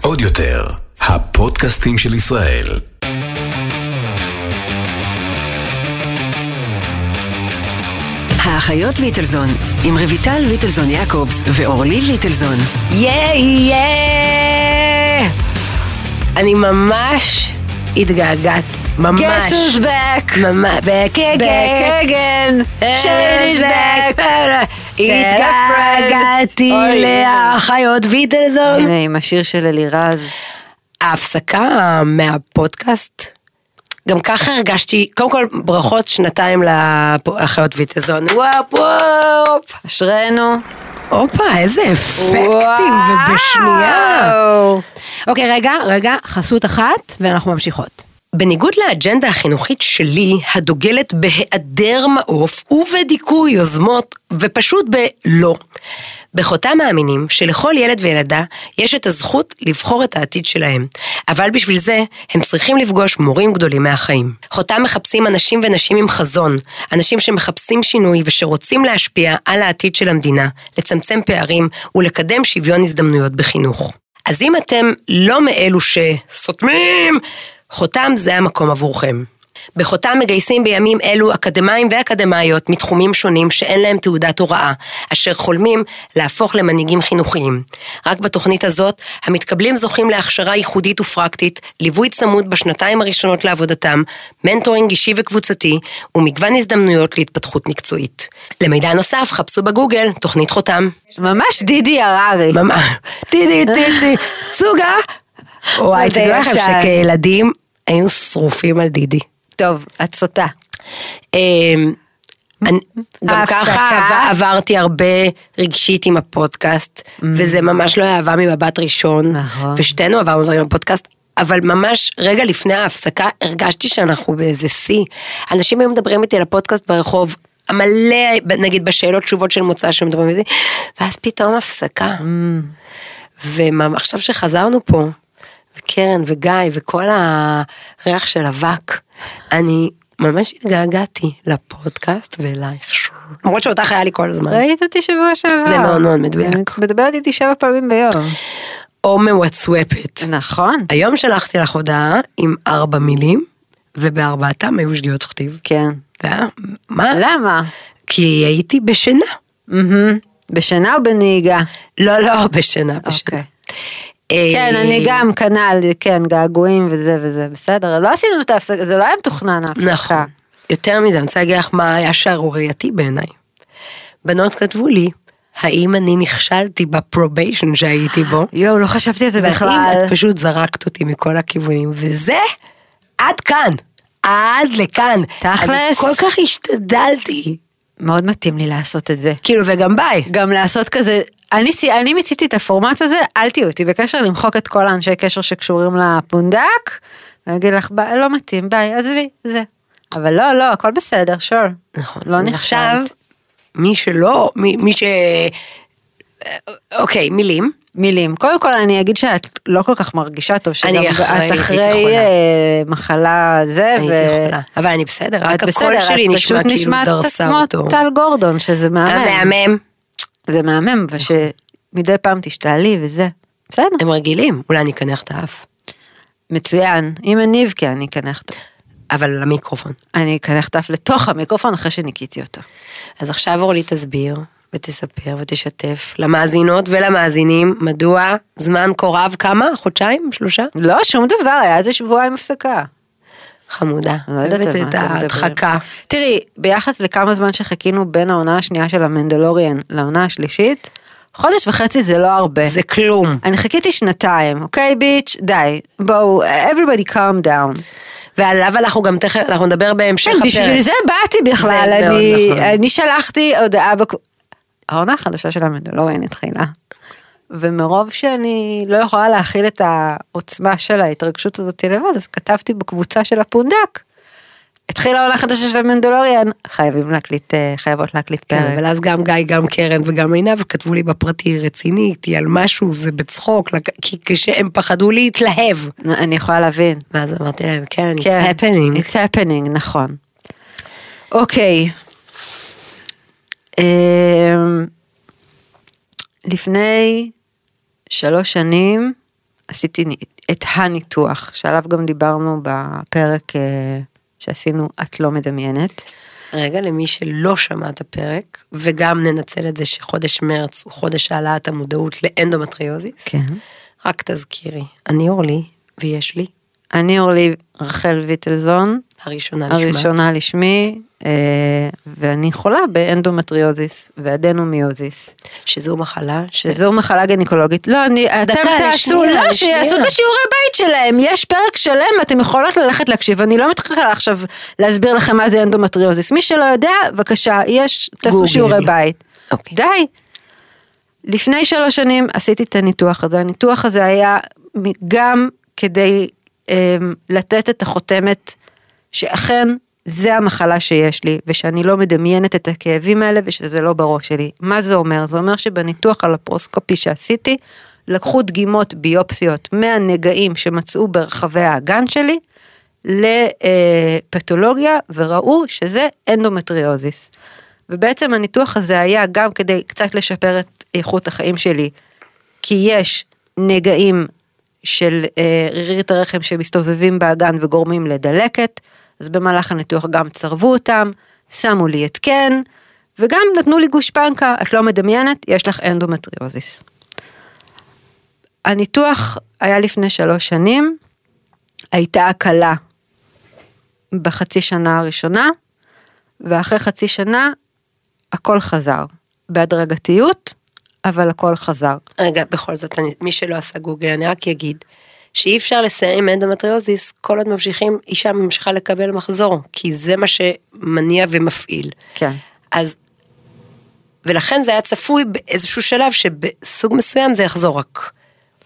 עוד יותר, הפודקאסטים של ישראל. האחיות ליטלזון, עם רויטל ליטלזון יעקובס ואורלי ליטלזון. ייי ייי! אני ממש התגעגעתי, ממש. Guess who's back? ממש, back again. back again. Shane is back. התגעגעתי. לאחיות ויטלזון. הנה עם השיר של אלירז. ההפסקה מהפודקאסט, גם ככה הרגשתי, קודם כל ברכות שנתיים לאחיות ויטלזון. וואפ וואפ. אשרנו. הופה, איזה אפקטים. ובשנייה. אוקיי, רגע, רגע, חסות אחת, ואנחנו ממשיכות. בניגוד לאג'נדה החינוכית שלי, הדוגלת בהיעדר מעוף ובדיכוי יוזמות, ופשוט בלא. בחותם מאמינים שלכל ילד וילדה יש את הזכות לבחור את העתיד שלהם. אבל בשביל זה, הם צריכים לפגוש מורים גדולים מהחיים. חותם מחפשים אנשים ונשים עם חזון, אנשים שמחפשים שינוי ושרוצים להשפיע על העתיד של המדינה, לצמצם פערים ולקדם שוויון הזדמנויות בחינוך. אז אם אתם לא מאלו שסותמים, חותם זה המקום עבורכם. בחותם מגייסים בימים אלו אקדמאים ואקדמאיות מתחומים שונים שאין להם תעודת הוראה, אשר חולמים להפוך למנהיגים חינוכיים. רק בתוכנית הזאת, המתקבלים זוכים להכשרה ייחודית ופרקטית, ליווי צמוד בשנתיים הראשונות לעבודתם, מנטורינג אישי וקבוצתי, ומגוון הזדמנויות להתפתחות מקצועית. למידע נוסף, חפשו בגוגל תוכנית חותם. ממש דידי הררי. ממש, טידי טידי, צוגה. וואי, זה תדעו לכם. שכילדים היינו שרופים על דידי. טוב, את סוטה. אמ, אני- גם. ככה עבר- עברתי הרבה רגשית עם הפודקאסט, וזה ממש לא היה אהבה ממבט ראשון, נכון. ושתינו עברנו דברים בפודקאסט. אבל ממש רגע לפני ההפסקה הרגשתי שאנחנו באיזה שיא. אנשים היו מדברים איתי על הפודקאסט ברחוב, מלא, נגיד בשאלות תשובות של מוצא שמדברים איתי, ואז פתאום הפסקה. ועכשיו שחזרנו פה, וקרן וגיא וכל הריח של אבק, אני ממש התגעגעתי לפודקאסט ואלייך. למרות שאותך היה לי כל הזמן. ראית אותי שבוע שעבר. זה מאוד מאוד מדויק. מדברת איתי שבע פעמים ביום. או מוואטסוופת. נכון. היום שלחתי לך הודעה עם ארבע מילים, ובארבעתם היו שגיאות כתיב. כן. מה? למה? כי הייתי בשינה. בשינה או בנהיגה? לא, לא, בשינה, בשינה. אוקיי. אה, כן, אני גם כנ"ל, כן, געגועים וזה וזה, בסדר, לא עשינו את ההפסקה, זה לא היה מתוכנן ההפסקה. נכון. יותר מזה, אני רוצה להגיד לך מה היה שערורייתי בעיניי. בנות כתבו לי, האם אני נכשלתי ב probation שהייתי בו? יואו, לא חשבתי על זה והאם בכלל. את פשוט זרקת אותי מכל הכיוונים, וזה עד כאן. עד לכאן. תכלס. אני כל כך השתדלתי. מאוד מתאים לי לעשות את זה. כאילו, וגם ביי. גם לעשות כזה, אני, אני מיציתי את הפורמט הזה, אל תהיו איתי בקשר, למחוק את כל האנשי קשר שקשורים לפונדק, ואגיד לך, "ביי, לא מתאים, ביי, עזבי, זה. אבל לא, לא, הכל בסדר, שור. נכון. לא. עכשיו, מי שלא, מי, מי ש... אוקיי, מילים. מילים. קודם כל אני אגיד שאת לא כל כך מרגישה טוב, שגם אני אחרי- את אחרי. אה, מחלה זה, הייתי חולה. אבל אני בסדר, רק את הקול שלי את נשמע פשוט כאילו נשמעת דרסה כמו אותו. טל גורדון, שזה מהמם. המהמם. זה מהמם, ושמדי פעם תשתעלי וזה. בסדר, הם רגילים, אולי אני אקנח את האף. מצוין. אם אני אבכה, אני אקנח את... אבל למיקרופון. אני אקנח את האף לתוך המיקרופון אחרי שניקיתי אותו. אז עכשיו אורלי תסביר ותספר ותשתף למאזינות ולמאזינים מדוע זמן כה רב כמה? חודשיים? שלושה? לא, שום דבר, היה איזה שבועיים הפסקה. חמודה. לא יודעת על מה את אתם מדברים. ההדחקה. תראי, ביחס לכמה זמן שחיכינו בין העונה השנייה של המנדלוריאן לעונה השלישית, חודש וחצי זה לא הרבה. זה כלום. אני חיכיתי שנתיים, אוקיי ביץ', די, בואו, everybody calm down. ועליו אנחנו גם תכף, אנחנו נדבר בהמשך כן, הפרק. בשביל זה באתי בכלל, זה מאוד אני, נכון. אני שלחתי הודעה, בק... העונה החדשה של המנדלוריאן התחילה. ומרוב שאני לא יכולה להכיל את העוצמה של ההתרגשות הזאת לבד, אז כתבתי בקבוצה של הפונדק. התחילה העונה החדשה של המנדלוריאן, חייבים להקליט, אה, חייבות להקליט כן, פרק. אבל אז גם גיא, גם קרן וגם עינב כתבו לי בפרטי רצינית, היא על משהו, זה בצחוק, כי כשהם פחדו להתלהב. אני יכולה להבין. ואז אמרתי להם, כן, it's כן, happening. It's happening, נכון. אוקיי. אמ, לפני שלוש שנים עשיתי את הניתוח, שעליו גם דיברנו בפרק אה, שעשינו את לא מדמיינת. רגע, למי שלא שמע את הפרק, וגם ננצל את זה שחודש מרץ הוא חודש העלאת המודעות לאנדומטריוזיס. כן. רק תזכירי, אני אורלי, ויש לי, אני אורלי רחל ויטלזון, הראשונה. הראשונה לשמי, אה, ואני חולה באנדומטריוזיס ואדנומיוזיס, שזו מחלה ש... שזו מחלה גינקולוגית. לא, אני, אתם תעשו, לא, שיעשו. את השיעורי בית שלהם, יש פרק שלם, אתם יכולות ללכת להקשיב, אני לא מתחילה עכשיו להסביר לכם מה זה אנדומטריוזיס. מי שלא יודע, בבקשה, יש, תעשו גוגל. שיעורי בית. אוקיי. די. לפני שלוש שנים עשיתי את הניתוח הזה, הניתוח הזה היה גם כדי לתת את החותמת שאכן זה המחלה שיש לי, ושאני לא מדמיינת את הכאבים האלה ושזה לא בראש שלי. מה זה אומר? זה אומר שבניתוח הלפרוסקופי שעשיתי, לקחו דגימות ביופסיות מהנגעים שמצאו ברחבי האגן שלי, לפתולוגיה וראו שזה אנדומטריוזיס. ובעצם הניתוח הזה היה גם כדי קצת לשפר את איכות החיים שלי, כי יש נגעים של אה, רירית הרחם שמסתובבים באגן וגורמים לדלקת, אז במהלך הניתוח גם צרבו אותם, שמו לי התקן, וגם נתנו לי גושפנקה, את לא מדמיינת, יש לך אנדומטריוזיס. הניתוח היה לפני שלוש שנים, הייתה הקלה בחצי שנה הראשונה, ואחרי חצי שנה הכל חזר. בהדרגתיות, אבל הכל חזר. רגע, בכל זאת, אני, מי שלא עשה גוגל, אני רק אגיד, שאי אפשר לסיים עם אנדומטריוזיס כל עוד ממשיכים, אישה ממשיכה לקבל מחזור, כי זה מה שמניע ומפעיל. כן. אז, ולכן זה היה צפוי באיזשהו שלב שבסוג מסוים זה יחזור רק.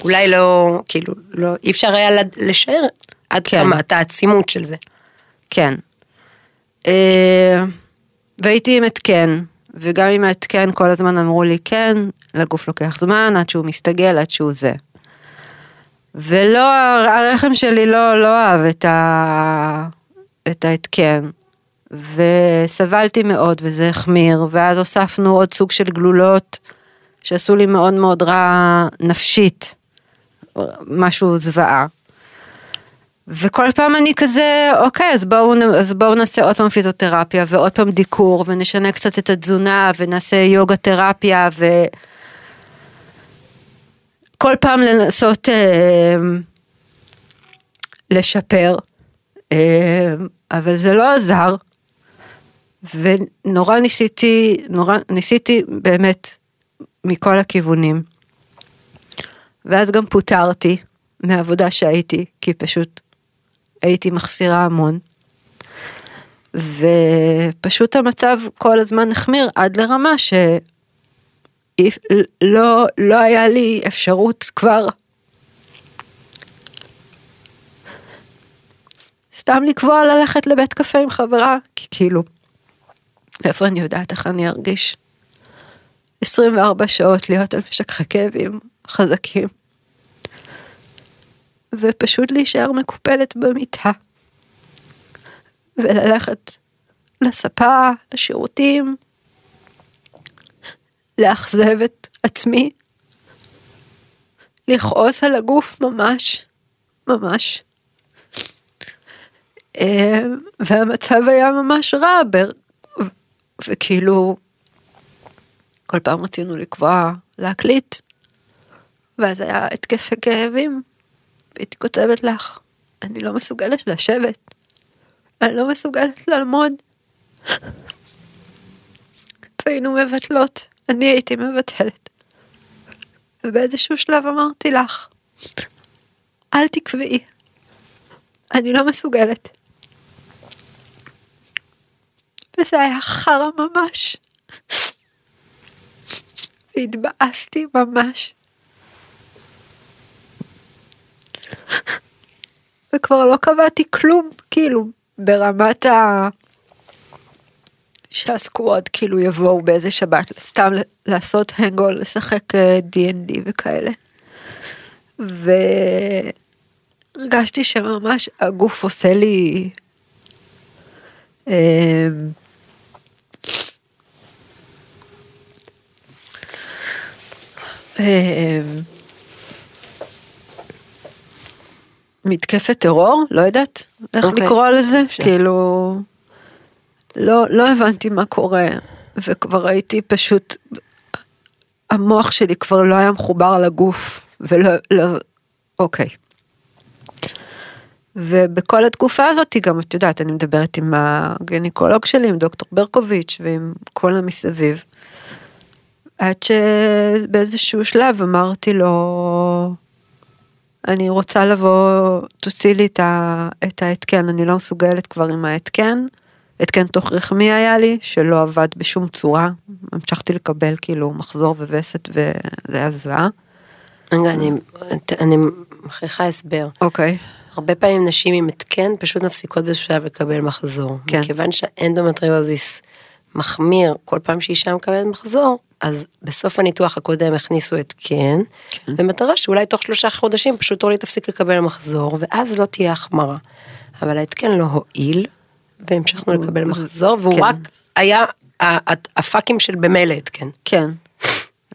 אולי לא, כאילו, לא, אי אפשר היה לשער עד כן. כמה את העצימות של זה. כן. אה, והייתי עם התקן, וגם עם ההתקן כל הזמן אמרו לי כן, לגוף לוקח זמן עד שהוא מסתגל, עד שהוא זה. ולא, הרחם שלי לא, לא אהב את, ה, את ההתקן, וסבלתי מאוד וזה החמיר, ואז הוספנו עוד סוג של גלולות שעשו לי מאוד מאוד רע נפשית, משהו זוועה. וכל פעם אני כזה, אוקיי, אז בואו, אז בואו נעשה עוד פעם פיזיותרפיה ועוד פעם דיקור ונשנה קצת את התזונה ונעשה יוגה תרפיה ו... כל פעם לנסות אה, לשפר, אה, אבל זה לא עזר. ונורא ניסיתי, נורא ניסיתי באמת מכל הכיוונים. ואז גם פוטרתי מהעבודה שהייתי, כי פשוט הייתי מחסירה המון. ופשוט המצב כל הזמן החמיר עד לרמה שלא לא היה לי אפשרות כבר סתם לקבוע ללכת לבית קפה עם חברה, כי כאילו, איפה אני יודעת איך אני ארגיש? 24 שעות להיות על משככי כאבים חזקים. ופשוט להישאר מקופלת במיטה. וללכת לספה, לשירותים, לאכזב את עצמי, לכעוס על הגוף ממש, ממש. אה, והמצב היה ממש רע, ו- וכאילו, כל פעם רצינו לקבוע להקליט, ואז היה התקפי כאבים, והייתי כותבת לך, אני לא מסוגלת לשבת, אני לא מסוגלת לעמוד. והיינו מבטלות, אני הייתי מבטלת. ובאיזשהו שלב אמרתי לך, אל תקבעי, אני לא מסוגלת. וזה היה חרא ממש. והתבאסתי ממש. וכבר לא קבעתי כלום, כאילו, ברמת ה... שהסקוואד כאילו יבואו באיזה שבת, סתם לעשות הנגול, לשחק אה, D&D וכאלה. והרגשתי שממש הגוף עושה לי... אה, אה, מתקפת טרור, לא יודעת איך אוקיי. לקרוא לזה, אפשר. כאילו, לא, לא הבנתי מה קורה, וכבר הייתי פשוט, המוח שלי כבר לא היה מחובר לגוף, ולא, לא, אוקיי. ובכל התקופה הזאת גם, את יודעת, אני מדברת עם הגניקולוג שלי, עם דוקטור ברקוביץ' ועם כל המסביב. עד שבאיזשהו שלב אמרתי לו, אני רוצה לבוא, תוציא לי את, ההתקן, אני לא מסוגלת כבר עם ההתקן. התקן תוך רחמי היה לי, שלא עבד בשום צורה. המשכתי לקבל כאילו מחזור ווסת וזה היה זוועה. רגע, אני, אני מכריחה הסבר. אוקיי. הרבה פעמים נשים עם התקן פשוט מפסיקות באיזשהו שלב לקבל מחזור. כן. מכיוון שהאנדומטריוזיס מחמיר כל פעם שאישה מקבלת מחזור, אז בסוף הניתוח הקודם הכניסו התקן, כן. במטרה שאולי תוך שלושה חודשים פשוט אורלי תפסיק לקבל מחזור, ואז לא תהיה החמרה. אבל ההתקן לא הועיל, והמשכנו לקבל מחזור, והוא כן. רק היה הפאקים של במילא התקן. כן.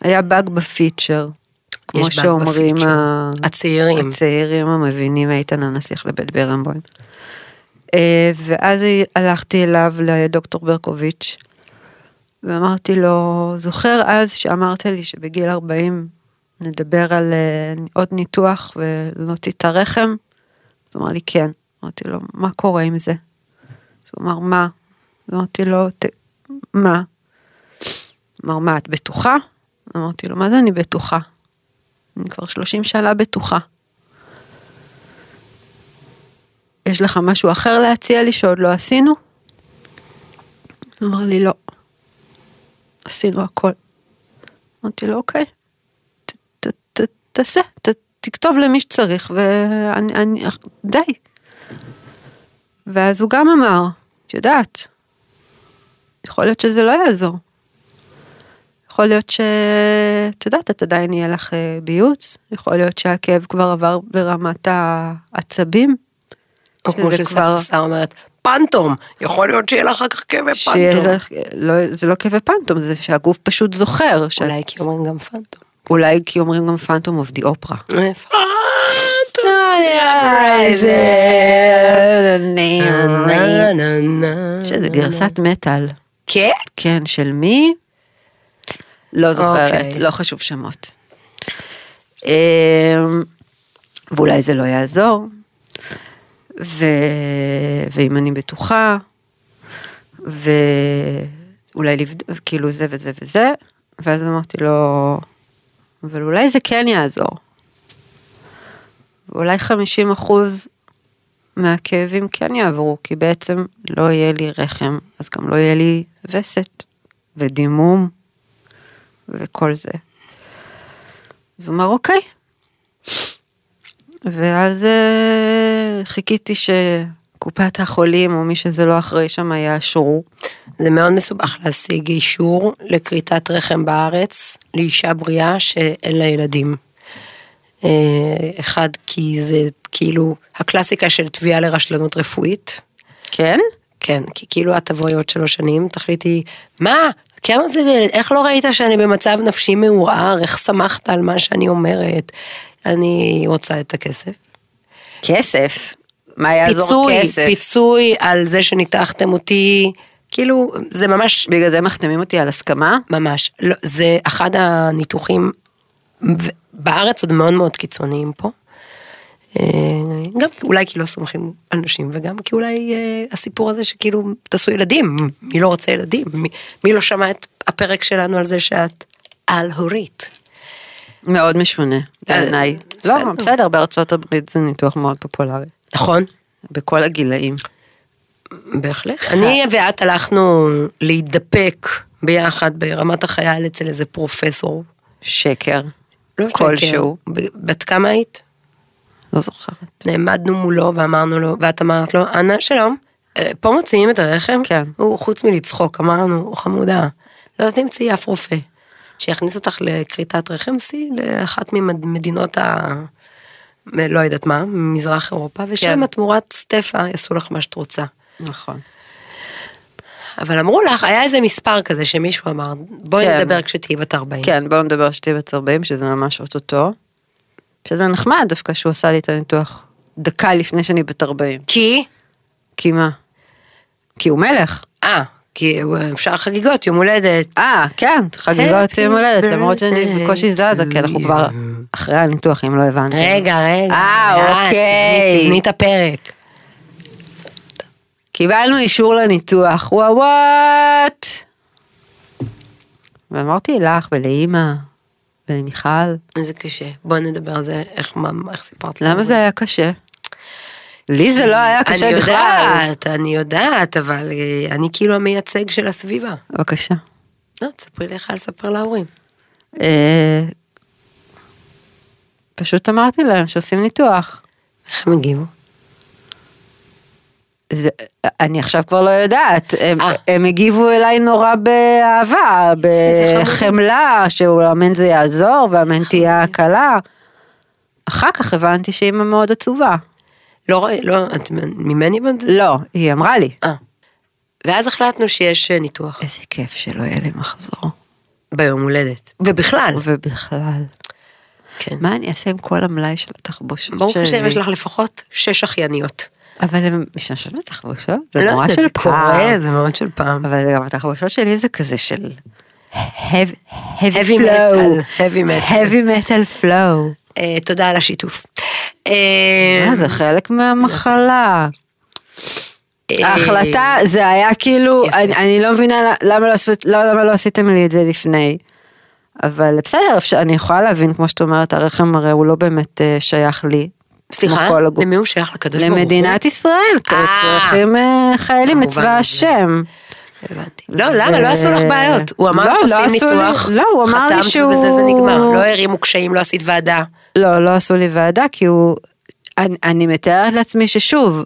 היה באג בפיצ'ר. כמו שאומרים. ה- הצעירים. הצעירים המבינים איתן הנסיך לבית ברנבוים. אה, ואז הלכתי אליו לדוקטור ברקוביץ' ואמרתי לו, זוכר אז שאמרת לי שבגיל 40 נדבר על אה, עוד ניתוח ולהוציא את הרחם? אז הוא אמר לי כן. אמרתי לו, מה קורה עם זה? אז הוא אמר, מה? אמרתי לו, "ת- מה? אמר, מה, את בטוחה? אמרתי לו, מה זה אני בטוחה? אני כבר 30 שנה בטוחה. יש לך משהו אחר להציע לי שעוד לא עשינו? הוא אמר לי, לא. עשינו הכל. אמרתי לו, אוקיי, ת, ת, ת, תעשה, ת, תכתוב למי שצריך, ואני, אני, די. ואז הוא גם אמר, את יודעת, יכול להיות שזה לא יעזור. יכול להיות ש... את יודעת, את עדיין יהיה לך אה, ביוץ, יכול להיות שהכאב כבר עבר ברמת העצבים. או כמו שסבתא שרה אומרת, פנטום, יכול להיות שיהיה לך אחר כך כאבי שיהיה פנטום. לך, לא, זה לא כאבי פנטום, זה שהגוף פשוט זוכר. שאת- אולי כי אומרים גם פנטום. אולי כי אומרים גם פנטום אוף די אופרה. שזה גרסת מטאל. כן? כן, של מי? לא זוכרת, אוקיי. לא חשוב שמות. אמ, ואולי זה לא יעזור. ו... ואם אני בטוחה, ואולי לבד... כאילו זה וזה וזה, ואז אמרתי לו, אבל אולי זה כן יעזור. ואולי 50 אחוז מהכאבים כן יעברו, כי בעצם לא יהיה לי רחם, אז גם לא יהיה לי וסת ודימום וכל זה. אז הוא אמר אוקיי. ואז אה, חיכיתי שקופת החולים או מי שזה לא אחראי שם יאשרו. זה מאוד מסובך להשיג אישור לכריתת רחם בארץ לאישה בריאה שאין לה ילדים. אה, אחד, כי זה כאילו הקלאסיקה של תביעה לרשלנות רפואית. כן? כן, כי כאילו את תבואי עוד שלוש שנים, תחליטי, מה? כמה זה, איך לא ראית שאני במצב נפשי מעורער? איך שמחת על מה שאני אומרת? אני רוצה את הכסף. כסף. מה יעזור פיצוי, כסף? פיצוי על זה שניתחתם אותי, כאילו, זה ממש, בגלל זה מחתימים אותי על הסכמה? ממש, לא, זה אחד הניתוחים בארץ עוד מאוד מאוד קיצוניים פה. אה, גם אולי כי לא סומכים על נשים וגם כי אולי אה, הסיפור הזה שכאילו תעשו ילדים, מי לא רוצה ילדים, מי, מי לא שמע את הפרק שלנו על זה שאת על הורית. מאוד משונה בעיניי. בסדר. לא, בסדר, בארצות הברית זה ניתוח מאוד פופולרי. נכון? בכל הגילאים. בהחלט. אני ואת הלכנו להידפק ביחד ברמת החייל אצל איזה פרופסור. שקר. לא כלשהו. בת כמה היית? לא זוכרת. נעמדנו מולו ואמרנו לו, ואת אמרת לו, אנא שלום, אה, פה מוציאים את הרחם? כן. הוא חוץ מלצחוק, אמרנו, חמודה, לא תמצאי אף רופא. שיכניס אותך לכריתת רחם, סי לאחת ממדינות ה... לא יודעת מה, מזרח אירופה, ושם כן. תמורת סטפה יעשו לך מה שאת רוצה. נכון. אבל אמרו לך, היה איזה מספר כזה שמישהו אמר, בואי כן. נדבר כשתהיי בת 40. כן, בואו נדבר שתהיי בת 40, שזה ממש אוטוטו. שזה נחמד דווקא שהוא עשה לי את הניתוח דקה לפני שאני בת 40. כי? כי מה? כי הוא מלך. אה, כי אפשר חגיגות, יום הולדת. אה, כן, חגיגות יום הולדת, למרות שאני בקושי זזה, כי אנחנו כבר אחרי הניתוח, אם לא הבנתי. רגע, רגע. אה, אוקיי. תבני את הפרק. קיבלנו אישור לניתוח, וואו וואט. ואמרתי לך ולאימא ולמיכל, זה קשה. בוא נדבר על זה, איך מה- איך סיפרת למה זה היה קשה? לי זה לא היה קשה אני בכלל. יודעת, אני יודעת, אבל אה, אני כאילו המייצג של הסביבה. בבקשה. לא, תספרי היה לספר להורים. אה, פשוט אמרתי להם שעושים ניתוח. איך הם הגיבו? זה, אני עכשיו כבר לא יודעת, הם, אה. הם הגיבו אליי נורא באהבה. בחמלה, שאמן זה יעזור ואמן תהיה הקלה. אחר כך הבנתי שאימא מאוד עצובה. לא, לא, את ממני הבנת? לא, היא אמרה לי. אה. ואז החלטנו שיש אה, ניתוח איזה כיף שלא יהיה לי מחזור. ביום הולדת. ובכלל. ובכלל. כן. מה אני אעשה עם כל המלאי של התחבושות ברוך שלי? השם, יש לך לפחות שש אחייניות. אבל הן משתמשות בתחבושות? זה לא נורא של זה קורה, פעם. זה מאוד של פעם. אבל גם התחבושות שלי זה כזה של metal, heavy metal. heavy metal flow. אה, תודה על השיתוף. אה, אה, זה חלק מהמחלה. אה, ההחלטה זה היה כאילו. אני, אני לא מבינה למה לא, לא, למה לא עשיתם לי את זה לפני. אבל בסדר, אפשר, אני יכולה להבין, כמו שאת אומרת, הרחם הרי הוא לא באמת שייך לי. סליחה. למי הוא שייך לקדוש ברוך הוא? למדינת ישראל, כי צריכים חיילים לצבא. השם. הבנתי. לא, למה? לא עשו לך בעיות. הוא אמר לא, לך עושים ניתוח, חתמת ובזה זה נגמר. לא הרימו קשיים, לא עשית ועדה. לא, לא עשו לי ועדה, כי הוא... אני, אני מתארת לעצמי ששוב,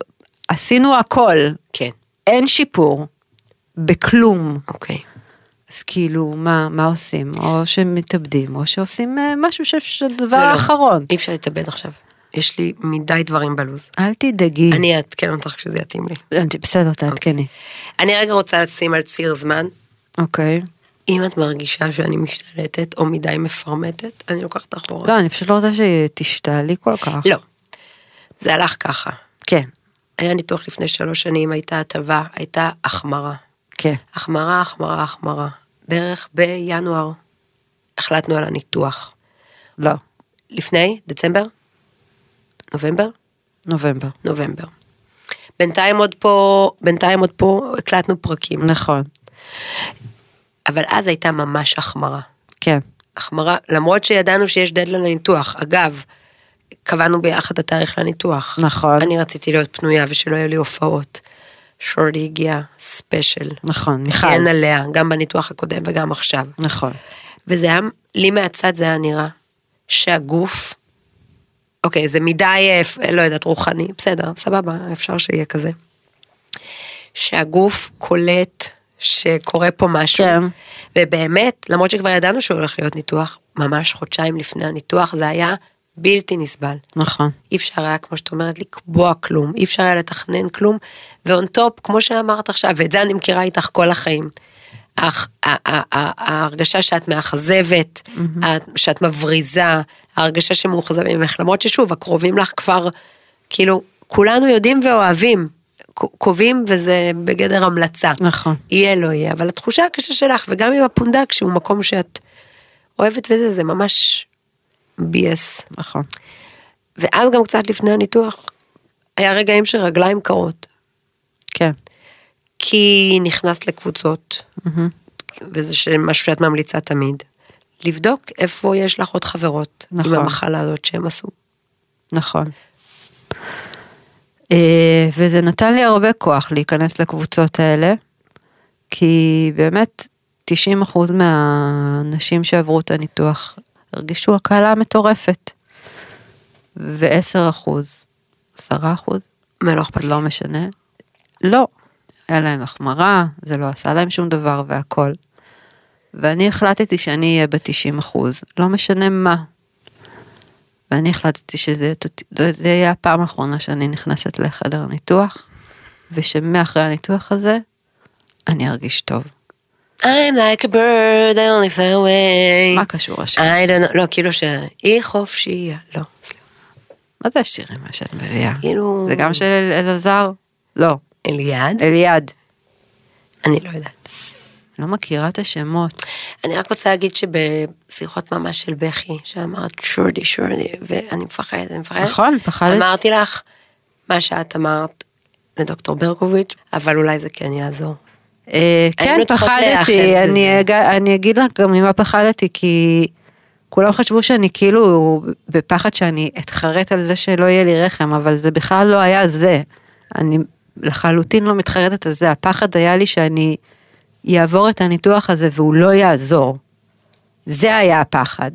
עשינו הכל, כן, אין שיפור, בכלום. אוקיי. אז כאילו, מה, מה עושים? או שמתאבדים, או שעושים אה, משהו שהדבר לא, לא. האחרון. אי אפשר להתאבד עכשיו. יש לי מדי דברים בלוז. אל תדאגי. אני אעדכן אותך כשזה יתאים לי. בסדר, תעדכני. אני רגע רוצה לשים על ציר זמן. אוקיי. אם את מרגישה שאני משתלטת או מדי מפרמטת, אני לוקחת אחורה. לא, אני פשוט לא רוצה שתשתעלי כל כך. לא. זה הלך ככה. כן, היה ניתוח לפני שלוש שנים, הייתה הטבה, הייתה החמרה. כן. החמרה, החמרה, החמרה. בערך בינואר החלטנו על הניתוח. לא, לפני, דצמבר? נובמבר? נובמבר. נובמבר. בינתיים עוד פה, בינתיים עוד פה הקלטנו פרקים. נכון, אבל אז הייתה ממש החמרה. כן. החמרה, למרות שידענו שיש דדליין לניתוח. אגב, קבענו ביחד את התאריך לניתוח. נכון. אני רציתי להיות פנויה ושלא יהיו לי הופעות. שורדי הגיעה special. נכון, מיכל. כן עליה, גם בניתוח הקודם וגם עכשיו. נכון. וזה היה, לי מהצד זה היה נראה שהגוף, אוקיי, זה מדי, אה, לא יודעת, רוחני, בסדר, סבבה, אפשר שיהיה כזה. שהגוף קולט שקורה פה משהו. כן. ובאמת, למרות שכבר ידענו שהוא הולך להיות ניתוח, ממש חודשיים לפני הניתוח זה היה בלתי נסבל. נכון. אי אפשר היה, כמו שאת אומרת, לקבוע כלום, אי אפשר היה לתכנן כלום, ו on top, כמו שאמרת עכשיו, ואת זה אני מכירה איתך כל החיים. ה- ההרגשה שאת מאכזבת, ה- שאת מבריזה, ההרגשה שמאוכזב ממך, למרות ששוב, הקרובים לך כבר, כאילו, כולנו יודעים ואוהבים, קובעים וזה בגדר המלצה. נכון. יהיה לא יהיה, אבל התחושה הקשה שלך, וגם עם הפונדק, שהוא מקום שאת אוהבת וזה, זה ממש BS. נכון. ואז גם קצת לפני הניתוח, היה רגעים של רגליים קרות, כן. כי נכנסת לקבוצות, וזה ש- משהו שאת ממליצה תמיד, לבדוק איפה יש לך עוד חברות נכון. עם המחלה הזאת שהם עשו. נכון. אה, וזה נתן לי הרבה כוח להיכנס לקבוצות האלה, כי באמת 90% מהאנשים שעברו את הניתוח הרגישו הקלה מטורפת. ו-10%, 10%, מה לא אכפת? לא משנה, לא. היה להם החמרה, זה לא עשה להם שום דבר והכל. ואני החלטתי שאני אהיה ב-90 אחוז, לא משנה מה. ואני החלטתי שזה זה יהיה הפעם האחרונה שאני נכנסת לחדר ניתוח, ושמאחרי הניתוח הזה, אני ארגיש טוב. I'm like a bird, I only fly away. מה קשור השיר? I don't know, לא, כאילו שהיא חופשייה, לא. מה זה השירים מה שאת מביאה? כאילו- זה גם של אל- אלעזר? לא, אליעד? אליעד. אני לא יודעת. לא מכירה את השמות. אני רק רוצה להגיד שבשיחות ממש של בכי, שאמרת שורדי שורדי, ואני מפחדת, אני מפחדת. נכון, פחדת. אמרתי לך, מה שאת אמרת לדוקטור ברקוביץ', אבל אולי זה כן יעזור. אה, כן, פחדתי, אני אגיד לך גם ממה פחדתי, כי כולם חשבו שאני כאילו בפחד שאני אתחרט על זה שלא יהיה לי רחם, אבל זה בכלל לא היה זה. אני לחלוטין לא מתחרטת על זה, הפחד היה לי שאני יעבור את הניתוח הזה והוא לא יעזור. זה היה הפחד.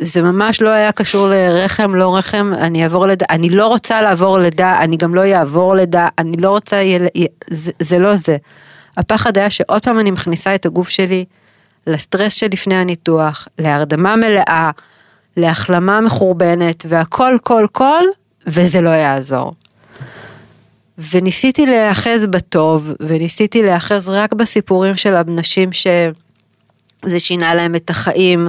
זה ממש לא היה קשור לרחם, לא רחם, אני אעבור לידה, אני לא רוצה לעבור לידה, אני גם לא אעבור לידה, אני לא רוצה, יל... זה, זה לא זה. הפחד היה שעוד פעם אני מכניסה את הגוף שלי לסטרס שלפני הניתוח, להרדמה מלאה, להחלמה מחורבנת, והכל כל כל, וזה לא יעזור. וניסיתי להיאחז בטוב, וניסיתי להיאחז רק בסיפורים של אנשים שזה שינה להם את החיים,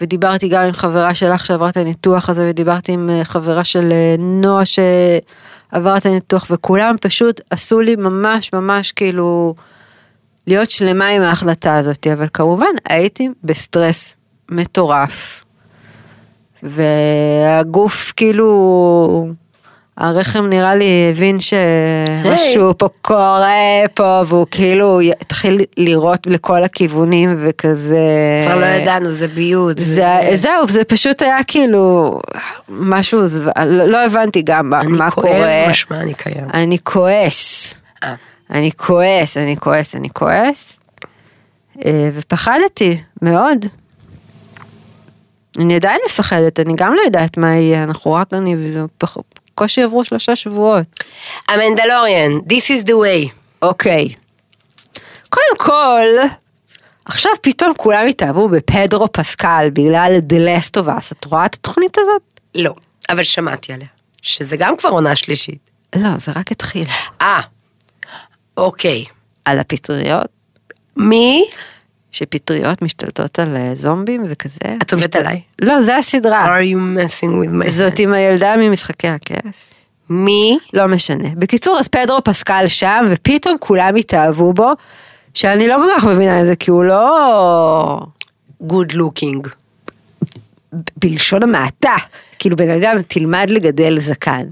ודיברתי גם עם חברה שלך שעברה את הניתוח הזה, ודיברתי עם אה, חברה של אה, נועה שעברה את הניתוח, וכולם פשוט עשו לי ממש ממש כאילו להיות שלמה עם ההחלטה הזאת, אבל כמובן הייתי בסטרס מטורף. והגוף כאילו, הרחם נראה לי הבין שמשהו פה קורה פה, והוא כאילו התחיל לירות לכל הכיוונים וכזה... כבר לא ידענו, זה ביוט. זה, זהו, זה פשוט היה כאילו משהו, לא, לא הבנתי גם מה, מה אני קורה. כואב משמע אני קיים. אני כועס. אה. אני כועס, אני כועס, אני כועס. אה, ופחדתי מאוד. אני עדיין מפחדת, אני גם לא יודעת מה יהיה, אנחנו רק, אני, פח- בקושי עברו שלושה שבועות. המנדלוריאן, this is the way. אוקיי. קודם כל, עכשיו פתאום כולם התאהבו בפדרו פסקל בגלל The Last of Us, את רואה את התוכנית הזאת? לא, אבל שמעתי עליה. שזה גם כבר עונה שלישית. לא, זה רק התחיל. אה, אוקיי. על הפטריות, מי? שפטריות משתלטות על אה, זומבים וכזה. את עובדת עליי? לא, זה הסדרה. are you messing with my זאת head? עם הילדה ממשחקי הכס. מי? לא משנה. בקיצור, אז פדרו פסקל שם, ופתאום כולם התאהבו בו, שאני לא כל כך מבינה את זה, כי הוא לא... good looking. בלשון המעטה. כאילו, בן אדם, תלמד לגדל זקן.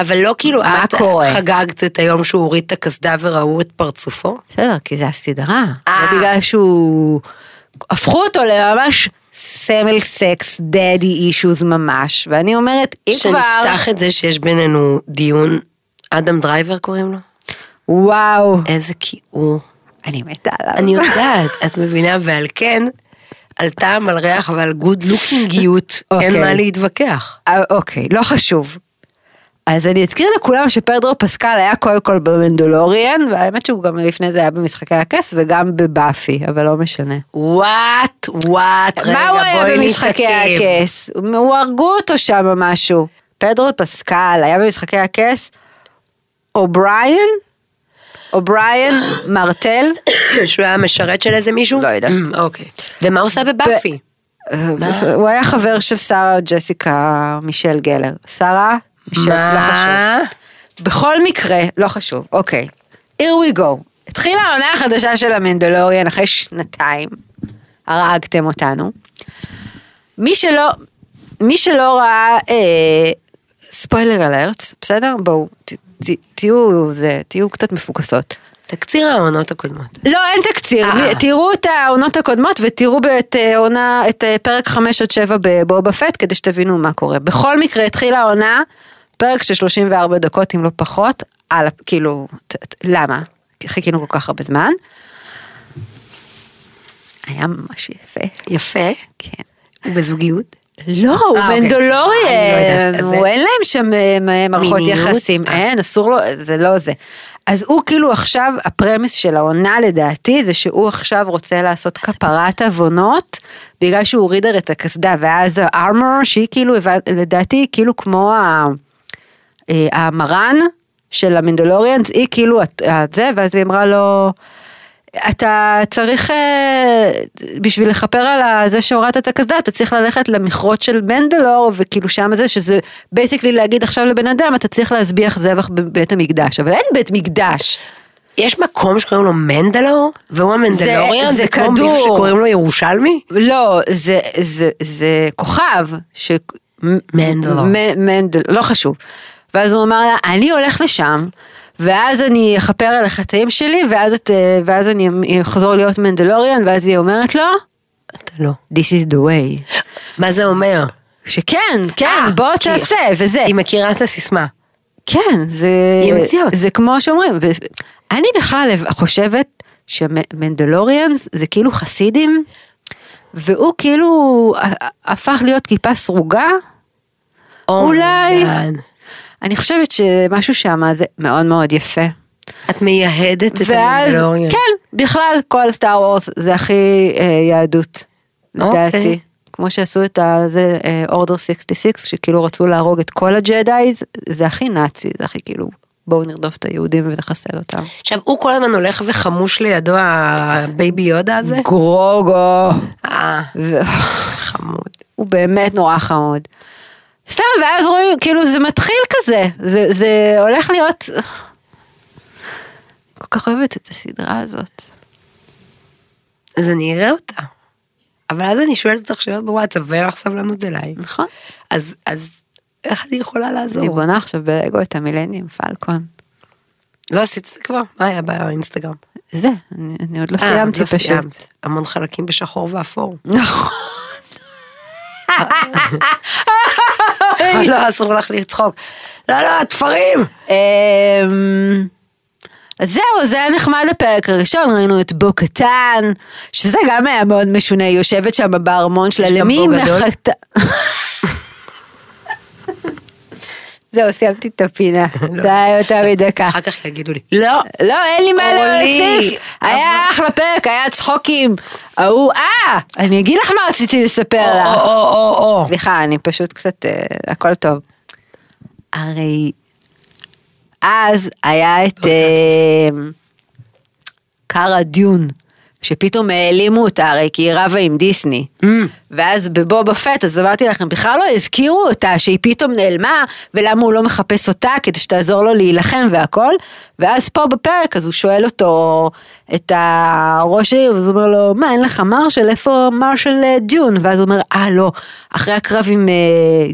אבל לא כאילו את קורה? חגגת את היום שהוא הוריד את הקסדה וראו את פרצופו? בסדר, כי זה הסדרה. אה. לא בגלל שהוא... הפכו אותו לממש סמל סקס, daddy issues ממש, ואני אומרת, אם כבר... שנפתח את זה שיש בינינו דיון, אדם דרייבר קוראים לו? וואו, איזה כיעור. אני מתה עליו. אני יודעת, את מבינה, ועל כן, על טעם, על ריח ועל גוד לוקינגיות, אין אוקיי. מה להתווכח. אה, אוקיי, לא חשוב. אז אני אזכיר לכולם שפדרו פסקל היה קודם כל במנדולוריאן, והאמת שהוא גם לפני זה היה במשחקי הכס וגם בבאפי, אבל לא משנה. וואט, וואט, רגע, מה הוא היה בואי במשחקי. הכס? הוא הרגו אותו שם משהו. פדרו פסקל היה במשחקי הכס? אוברין? אוברין מרטל? שהוא היה משרת של איזה מישהו? לא יודעת. אוקיי. ומה עושה בבאפי? הוא היה חבר של שרה ג'סיקה מישל גלר. שרה? מישל, לא חשוב. מה? בכל מקרה, לא חשוב, אוקיי. here we go. התחילה העונה החדשה של המנדלוריאן אחרי שנתיים. הרגתם אותנו. מי שלא, מי שלא ראה, אה, ספוילר אלרט, בסדר? בואו, ת, ת, תהיו, זה, תהיו קצת מפוקסות. תקציר העונות הקודמות. לא, אין תקציר, אה. תראו את העונות הקודמות ותראו את אה, עונה, את אה, פרק 5 עד 7 בבובה פט כדי שתבינו מה קורה. בכל מקרה התחילה העונה, פרק של 34 דקות אם לא פחות, על, כאילו, ת, ת, למה? כי חיכינו כל כך הרבה זמן. היה ממש יפה. יפה. כן. הוא בזוגיות. לא, הוא אה, אוקיי. לא מנדולוריאן, יודעת, אז הוא אין להם שם אה, מערכות? יחסים, אה. אין, אסור לו, זה לא זה. אז הוא כאילו עכשיו, הפרמיס של העונה לדעתי, זה שהוא עכשיו רוצה לעשות כפרת עוונות, בגלל שהוא הוריד הרי את הקסדה, ואז הארמור, שהיא כאילו, לדעתי, כאילו כמו ה- המרן, של המנדלוריאנס, היא כאילו את- את זה, ואז היא אמרה לו, אתה צריך, אה, בשביל לכפר על זה שהורדת את הקסדה, אתה צריך ללכת למכרות של מנדלור, וכאילו שם זה, שזה basically להגיד עכשיו לבן אדם, אתה צריך להזביח זבח בבית המקדש, אבל אין בית מקדש. יש מקום שקוראים לו מנדלור, והוא המנדלוריאן, זה זה כמו כדור. מישהו שקוראים לו ירושלמי? לא, זה, זה, זה כוכב, ש... מנדלור. מ- מנדל, לא חשוב. ואז הוא אמר לה, אני הולך לשם, ואז אני אכפר על החטאים שלי, ואז, את, אה, ואז אני אחזור להיות מנדלוריאן, ואז היא אומרת לו, אתה לא. This is the way. מה זה אומר? שכן, כן, אה, בוא כי- תעשה, וזה. היא מכירה את הסיסמה. כן, זה... זה כמו שאומרים, אני בכלל חושבת שמנדלוריאנס זה כאילו חסידים, והוא כאילו הפך להיות כיפה סרוגה. אולי. oh my god. אני חושבת שמשהו שם זה מאוד מאוד יפה. את מייהדת את ואז, המנדלוריאן. כן, בכלל כל Star Wars זה הכי אה, יהדות, לדעתי. אוקיי. כמו שעשו את הזה, Order 66, שכאילו רצו להרוג את כל ה Jedis, זה הכי נאצי, זה הכי כאילו, בואו נרדוף את היהודים ונחסל אותם. עכשיו, הוא כל הזמן הולך וחמוש לידו ה Baby Yoda הזה? גרוגו. אה, חמוד. הוא באמת נורא חמוד. סתם, ואז רואים, כאילו זה מתחיל כזה, זה, זה הולך להיות... כל כך אוהבת את הסדרה הזאת. אז אני אראה אותה. אבל אז אני שואלת אותך שאלות בוואטסאפ ואין לך סבלנות אליי. נכון. אז, אז איך אני יכולה לעזור? אני בונה עכשיו בלגו את המילניום פלקון. לא עשית את זה כבר? מה היה באינסטגרם? זה, אני, אני עוד לא אה, סיימתי לא פשוט. סיימת. המון חלקים בשחור ואפור. נכון. לא, אסור לך לצחוק. לא, לא, התפרים! אמ, אז זהו, זה היה נחמד לפרק הראשון, ראינו את בו קטן, שזה גם היה מאוד משונה, היא יושבת שם בארמון שלה, למי היא גדול? זהו, סיימתי את הפינה, זה היה יותר מדקה. אחר כך יגידו לי, לא, לא, אין לי מה להוסיף. היה אחלה פרק, היה צחוקים. ההוא, אה, אני אגיד לך מה רציתי לספר לך. סליחה, אני פשוט קצת, אה, הכל טוב. הרי אז היה את אה, קארה דיון, שפתאום העלימו אותה, הרי כי היא רבה עם דיסני. ואז בבובה פט, אז אמרתי לכם, בכלל לא הזכירו אותה, שהיא פתאום נעלמה, ולמה הוא לא מחפש אותה כדי שתעזור לו להילחם והכל. ואז פה בפרק, אז הוא שואל אותו, את הראש העיר, ואז הוא אומר לו, מה, אין לך מרשל? איפה מרשל אה, דיון? ואז הוא אומר, אה, לא, אחרי הקרב עם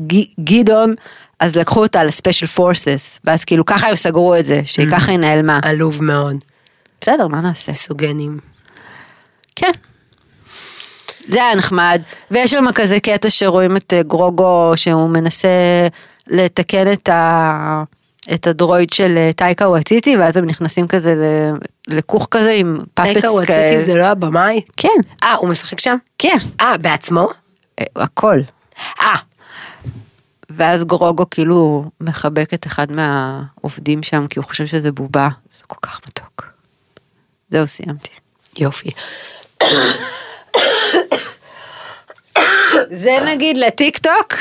ג- גדעון, אז לקחו אותה לספיישל פורסס, ואז כאילו ככה הם סגרו את זה, שהיא ככה היא נעלמה. עלוב מאוד. בסדר, מה נעשה? סוגנים. כן. זה היה נחמד, ויש שם כזה קטע שרואים את אה, גרוגו שהוא מנסה לתקן את, ה... את הדרויד של אה, טייקה וואטיטי, ואז הם נכנסים כזה ל- לכוך כזה עם פאפץ טייקה וואטיטי זה לא הבמאי? כן, אה, הוא משחק שם? כן, אה, בעצמו? אה, הכל. אה, ואז גרוגו כאילו מחבק את אחד מהעובדים שם, כי הוא חושב שזה בובה, זה כל כך מתוק. זהו, סיימתי. יופי. זה נגיד לטיק טוק,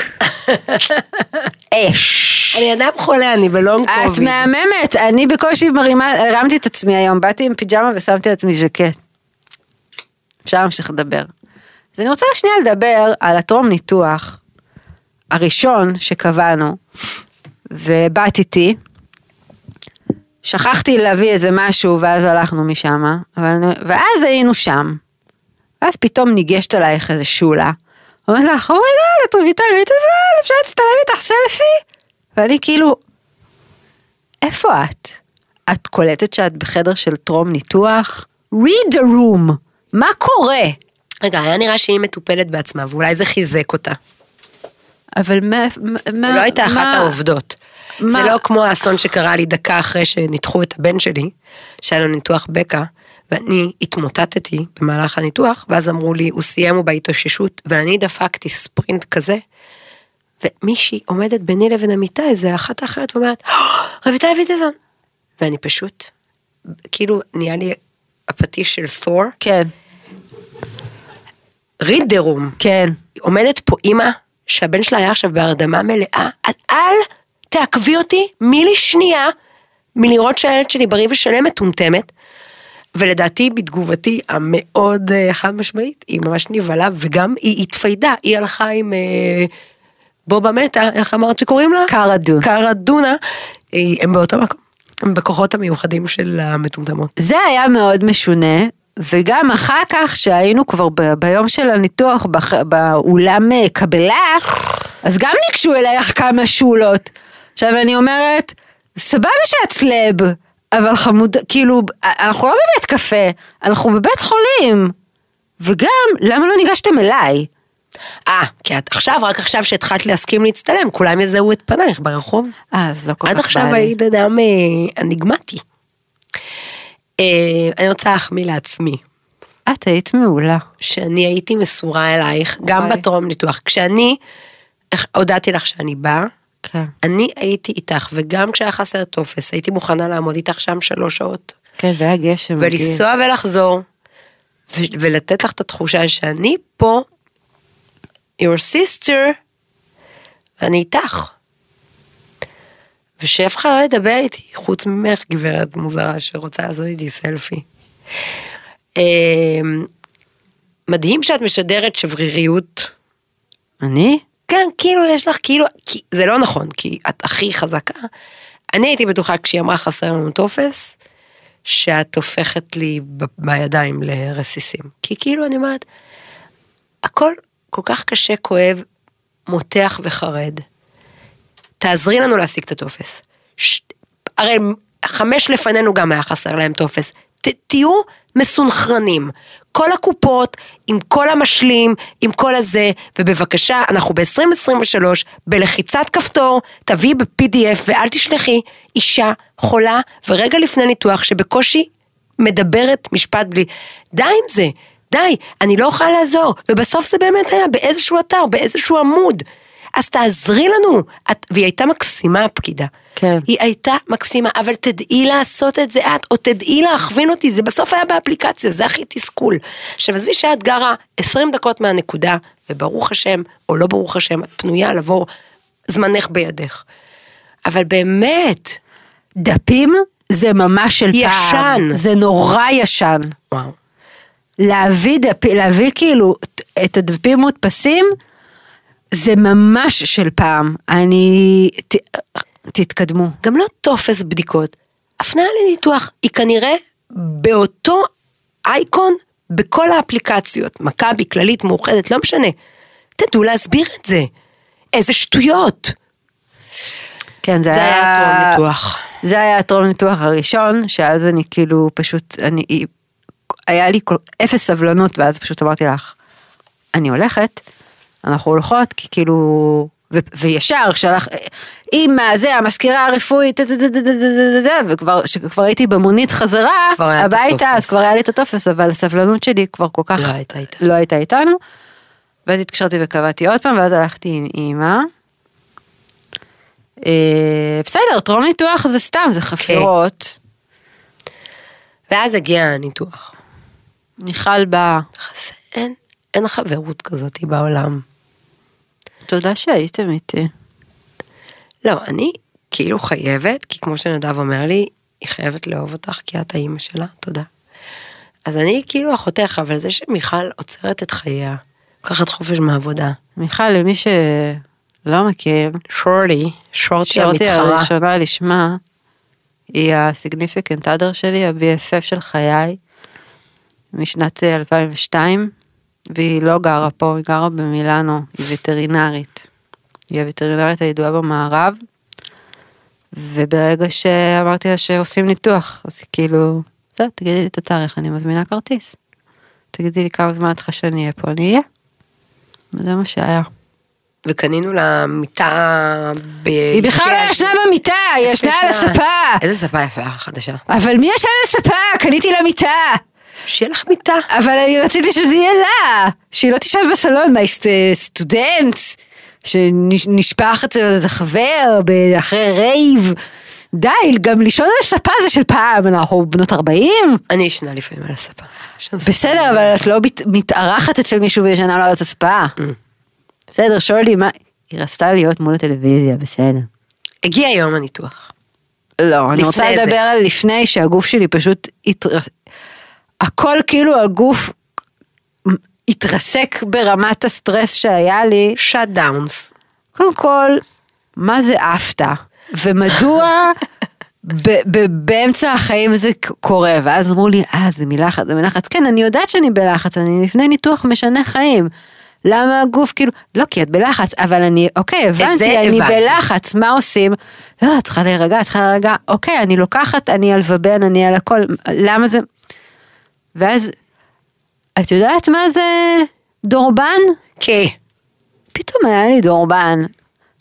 אש. אני אדם חולה, אני בלונג את קוביד. מהממת, אני בקושי מרימה, הרמתי את עצמי היום, באתי עם פיג'מה ושמתי לעצמי ז'קט. אפשר להמשיך לדבר. אז אני רוצה שנייה לדבר על הטרום ניתוח הראשון שקבענו, ובאת איתי. שכחתי להביא איזה משהו ואז הלכנו משם, ואז היינו שם. ואז פתאום ניגשת אלייך איזה שולה, אומרת לך, oh my god, את רויטל ויטלזון, אפשר להצטלם איתך סלפי? ואני כאילו, איפה את? את קולטת שאת בחדר של טרום ניתוח? read the room, מה קורה? רגע, היה נראה שהיא מטופלת בעצמה, ואולי זה חיזק אותה. אבל מה... מה לא הייתה אחת העובדות. מה- זה לא כמו האסון שקרה לי דקה אחרי שניתחו את הבן שלי, שהיה לו ניתוח בקע, ואני התמוטטתי במהלך הניתוח, ואז אמרו לי, הוא סיים, הוא בהתאוששות, ואני דפקתי ספרינט כזה, ומישהי עומדת ביני לבין המיטה, איזה אחת אחרת, ואומרת, "אה, רויטל ויטזון. ואני פשוט, כאילו, נהיה לי הפטיש של תור, כן, read the room. כן. עומדת פה אימא שהבן שלה היה עכשיו בהרדמה מלאה, אל, אל תעכבי אותי, מי לי שנייה, מלראות שהילד שלי בריא ושלם מטומטמת. ולדעתי בתגובתי המאוד אה, חד משמעית, היא ממש נבהלה וגם היא התפיידה, היא הלכה עם אה, בובה מתה, איך אמרת שקוראים לה? קארה דונה. קארה דונה, הם באותו מקום, הם בכוחות המיוחדים של המטומטמות. זה היה מאוד משונה, וגם אחר כך שהיינו כבר ב- ביום של הניתוח בח- באולם אה, קבלה, אז גם ניגשו אלייך כמה שולות. עכשיו אני אומרת, סבבה שאת סלב, אבל חמוד, כאילו, אנחנו לא בבית קפה, אנחנו בבית חולים. וגם, למה לא ניגשתם אליי? אה, כי את עכשיו, רק עכשיו שהתחלת להסכים להצטלם, כולם יזהו את פנייך ברחוב. אה, אז לא כל עד כך עכשיו בא לי. היית אדם אה, אניגמטי. אה, אני רוצה להחמיא לעצמי, את היית מעולה. שאני הייתי מסורה אלייך, גם. בטרום ניתוח. כשאני הודעתי לך שאני באה, כן. אני הייתי איתך, וגם כשהיה חסר טופס, הייתי מוכנה לעמוד איתך שם שלוש שעות, כן, והיה גשם. ולנסוע ולחזור, ו- ולתת לך את התחושה שאני פה, your sister, ואני איתך. ושאף אחד לא ידבר איתי, חוץ ממך, גברת מוזרה שרוצה לעשות איתי סלפי. אמ, מדהים שאת משדרת שבריריות. אני? כן, כאילו יש לך, כאילו, כי, זה לא נכון, כי את הכי חזקה. אני הייתי בטוחה כשהיא אמרה חסר לנו טופס, שאת הופכת לי ב- בידיים לרסיסים. כי כאילו אני אומרת, הכל כל כך קשה, כואב, מותח וחרד. תעזרי לנו להשיג את הטופס. ש... הרי חמש לפנינו גם היה חסר להם טופס. תהיו מסונכרנים. כל הקופות, עם כל המשלים, עם כל הזה, ובבקשה, אנחנו ב-2023, בלחיצת כפתור, תביאי ב-PDF ואל תשלחי אישה חולה ורגע לפני ניתוח שבקושי מדברת משפט בלי, די עם זה, די, אני לא יכולה לעזור, ובסוף זה באמת היה באיזשהו אתר, באיזשהו עמוד. אז תעזרי לנו. את, והיא הייתה מקסימה הפקידה. כן. היא הייתה מקסימה, אבל תדעי לעשות את זה את, או תדעי להכווין אותי, זה בסוף היה באפליקציה, זה הכי תסכול. עכשיו עזבי שאת גרה 20 דקות מהנקודה, וברוך השם, או לא ברוך השם, את פנויה לבוא, זמנך בידך. אבל באמת, דפים זה ממש של פעם. ישן. זה נורא ישן. וואו. להביא דפ... להביא כאילו את הדפים מודפסים, זה ממש של פעם. אני... ת... תתקדמו. גם לא טופס בדיקות, הפניה לניתוח היא כנראה באותו אייקון בכל האפליקציות, מכבי, כללית, מאוחדת, לא משנה. תדעו להסביר את זה. איזה שטויות. כן, זה, זה היה טרום ניתוח. זה היה הטרום ניתוח הראשון, שאז אני כאילו פשוט, אני, היה לי כל, אפס סבלנות, ואז פשוט אמרתי לך, אני הולכת, אנחנו הולכות, כי כאילו, ו, וישר שלח, עם זה, המזכירה הרפואית, וכבר, הייתי במונית חזרה, הביתה, אז. כבר היה לי את הטופס, אבל הסבלנות שלי כבר כל כך, לא הייתה. לא איתנו. ואז התקשרתי וקבעתי עוד פעם, ואז הלכתי עם אימא. אה, בסדר, טרום ניתוח זה סתם, זה חפירות. ואז הגיע הניתוח. מיכל באה, אין חברות כזאת בעולם. תודה שהייתם איתי. לא, אני כאילו חייבת, כי כמו שנדב אומר לי, היא חייבת לאהוב אותך כי את האימא שלה, תודה. אז אני כאילו אחותך, אבל זה שמיכל עוצרת את חייה, לוקחת חופש מהעבודה, מיכל, למי שלא מכיר, שורטי שורתי המתחרה, הראשונה לשמה, היא הסיגניפיקנט אדר שלי, ה-BFF של חיי, משנת אה, 2002, והיא לא גרה פה, היא גרה במילאנו, היא וטרינרית. היא הווטרינרית הידועה במערב, וברגע שאמרתי לה שעושים ניתוח, אז היא כאילו, זהו, תגידי לי את התאריך, אני מזמינה כרטיס. תגידי לי כמה זמן את צריכה שאני אהיה פה, אני אהיה. וזה מה שהיה. וקנינו לה מיטה ב... היא בכלל לא ישנה במיטה, היא ישנה על הספה. איזה ספה יפה, חדשה. אבל מי ישן על הספה? קניתי לה מיטה. שיהיה לך מיטה. אבל אני רציתי שזה יהיה לה. שהיא לא תשב בסלון, מה, סט- סטודנט, שנשפך אצל איזה חבר אחרי רייב. די, גם לישון על הספה זה של פעם, אנחנו בנות 40. אני ישנה לפעמים על הספה. בסדר, אבל את לא מת- מתארחת אצל מישהו וישנה לו על הספה. בסדר, שורלי, מה... היא רצתה להיות מול הטלוויזיה, בסדר. הגיע יום הניתוח. לא, אני רוצה. לדבר על לפני שהגוף שלי פשוט. הכל כאילו הגוף התרסק ברמת הסטרס שהיה לי. שאט דאונס. קודם כל, מה זה עפת? ומדוע ב- ב- באמצע החיים זה קורה? ואז אמרו לי, אה, זה מלחץ, זה מלחץ. כן, אני יודעת שאני בלחץ, אני לפני ניתוח משנה חיים. למה הגוף כאילו, לא כי את בלחץ, אבל אני, אוקיי, הבנתי, אני הבנתי. בלחץ, מה עושים? לא, את צריכה להירגע, את צריכה להירגע, אוקיי, אני לוקחת, אני על ובן, אני על הכל, למה זה... ואז, את יודעת מה זה דורבן? כן. פתאום היה לי דורבן.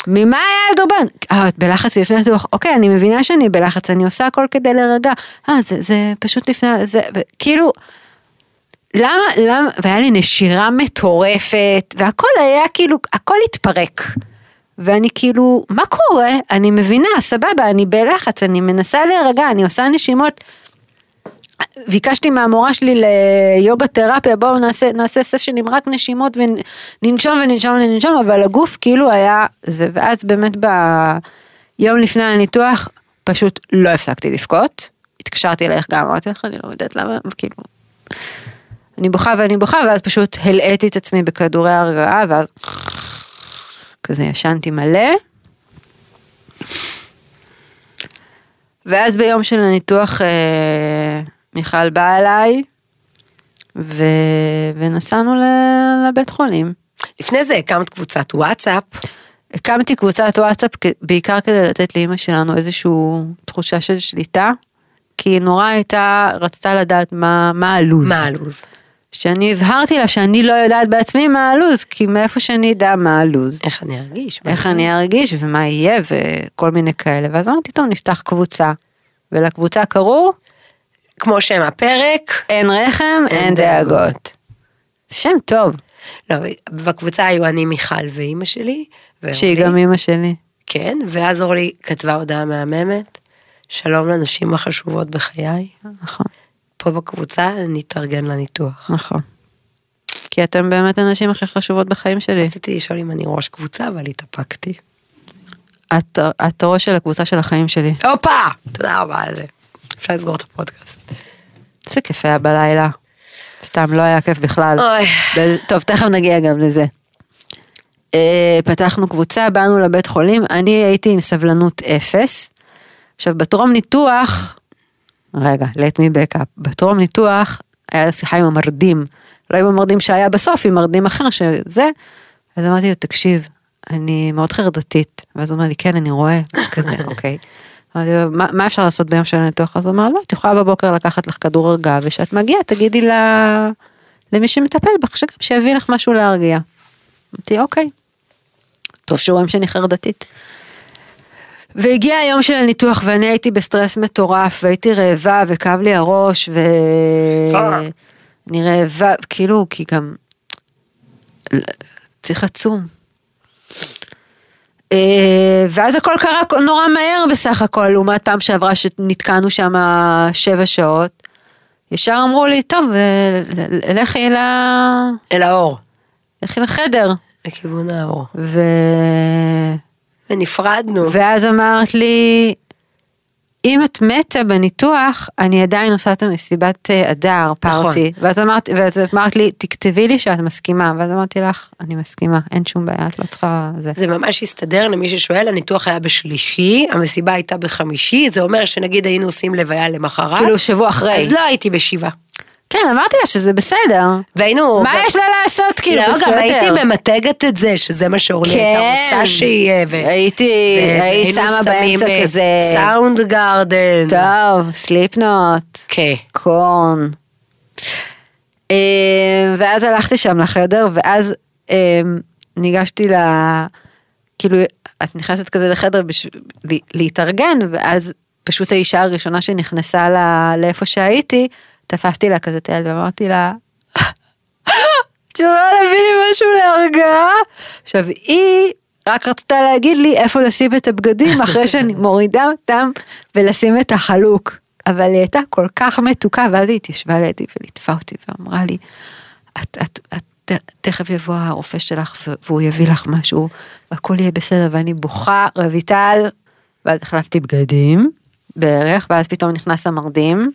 ממה היה דורבן? אה, את בלחץ לפני הניתוח. אוקיי, אני מבינה שאני בלחץ, אני עושה הכל כדי להירגע. אה, זה, זה פשוט לפני, זה, כאילו, למה, למה, והיה לי נשירה מטורפת, והכל היה כאילו, הכל התפרק. ואני כאילו, מה קורה? אני מבינה, סבבה, אני בלחץ, אני מנסה להירגע, אני עושה נשימות. ביקשתי מהמורה שלי ליוגה תרפיה, בואו נעשה, נעשה סשנים רק נשימות וננשום וננשום וננשום, אבל הגוף כאילו היה זה, ואז באמת ביום לפני הניתוח פשוט לא הפסקתי לבכות, התקשרתי אלייך גם, אמרתי לך, אני לא יודעת למה, כאילו, אני בוכה ואני בוכה, ואז פשוט הלאיתי את עצמי בכדורי הרגעה, ואז כזה ישנתי מלא. ואז ביום של הניתוח אה, מיכל באה אליי, ו... ונסענו ל... לבית חולים. לפני זה הקמת קבוצת וואטסאפ. הקמתי קבוצת וואטסאפ בעיקר כדי לתת לאימא שלנו איזושהי תחושה של שליטה, כי היא נורא הייתה, רצתה לדעת מה, מה הלו"ז. מה הלו"ז? שאני הבהרתי לה שאני לא יודעת בעצמי מה הלו"ז, כי מאיפה שאני אדע מה הלו"ז. איך אני ארגיש? איך אני ארגיש ומה יהיה וכל מיני כאלה, ואז אמרתי, טוב, נפתח קבוצה. ולקבוצה קראו, כמו שם הפרק. אין רחם, אין דאגות. שם טוב, לא, בקבוצה היו אני, מיכל ואימא שלי. שהיא. גם אימא שלי. כן, ואז אורלי כתבה הודעה מהממת. שלום לנשים החשובות בחיי. נכון, פה בקבוצה נתארגן לניתוח. נכון. כי אתם באמת הנשים הכי חשובות בחיים שלי. רציתי לשאול אם אני ראש קבוצה, אבל התאפקתי. את, את הראש של הקבוצה של החיים שלי. הופה! תודה רבה על זה. אפשר לסגור את הפודקאסט. איזה כיף היה בלילה. סתם, לא היה כיף בכלל. אוי. טוב, תכף נגיע גם לזה. אה, פתחנו קבוצה, באנו לבית חולים, אני הייתי עם סבלנות אפס. עכשיו, בטרום ניתוח, רגע, let me back up, בטרום ניתוח היה שיחה עם המרדים, לא עם המרדים שהיה בסוף, עם מרדים אחר שזה, אז אמרתי לו, תקשיב, אני מאוד חרדתית, ואז הוא אומר לי, כן, אני רואה, כזה, אוקיי. מה, מה אפשר לעשות ביום של הניתוח? אז הוא אמר, לא, את יכולה בבוקר לקחת לך כדור הרגעה, וכשאת מגיעה, תגידי לה, למי שמטפל בך, שגם שיביא לך משהו להרגיע. אמרתי, אוקיי. טוב שרואים שאני חרדתית. והגיע היום של הניתוח ואני הייתי בסטרס מטורף והייתי רעבה וכאב לי הראש ו... אני רעבה, כאילו, כי גם צריך עצום. אה, ואז הכל קרה נורא מהר בסך הכל, לעומת פעם שעברה שנתקענו שם שבע שעות. ישר אמרו לי, טוב, אה, לכי ל... אל האור. לכי לחדר. לכיוון האור. ו... ונפרדנו. ואז אמרת לי, אם את מתה בניתוח, אני עדיין עושה את המסיבת אה, הדר, פארטי. ואז אמרת, ואז אמרת לי, תכתבי לי שאת מסכימה. ואז אמרתי לך, אני מסכימה, אין שום בעיה, את לא צריכה... זה. זה ממש הסתדר למי ששואל, הניתוח היה בשלישי, המסיבה הייתה בחמישי, זה אומר שנגיד היינו עושים לוויה למחרת. כאילו שבוע אחרי. אז לא הייתי בשבעה. כן, אמרתי לה שזה בסדר. והיינו... מה יש לה לעשות, כאילו, לא, בסדר. גם הייתי ממתגת את זה, שזה מה שאורלי כן. הייתה רוצה שיהיה. ו- הייתי, ו- היית שמה באמצע אה, כזה... סאונד גארדן. טוב, סליפנוט. כן. קורן. אה, ואז הלכתי שם לחדר, ואז אה, ניגשתי ל... כאילו, את נכנסת כזה לחדר בשביל להתארגן, ואז פשוט האישה הראשונה שנכנסה ל- לאיפה שהייתי, תפסתי לה כזה את היד ואמרתי לה, את יכולה להביא לי משהו להרגעה? עכשיו, היא רק רצתה להגיד לי איפה לשים את הבגדים אחרי שאני מורידה אותם ולשים את החלוק. אבל היא הייתה כל כך מתוקה, ואז היא התיישבה לידי וליטפה אותי ואמרה לי, את, את, את, ת- תכף יבוא הרופא שלך והוא יביא לך משהו, והכל יהיה בסדר, ואני בוכה, רויטל, ואז החלפתי בגדים, בערך, ואז פתאום נכנס המרדים,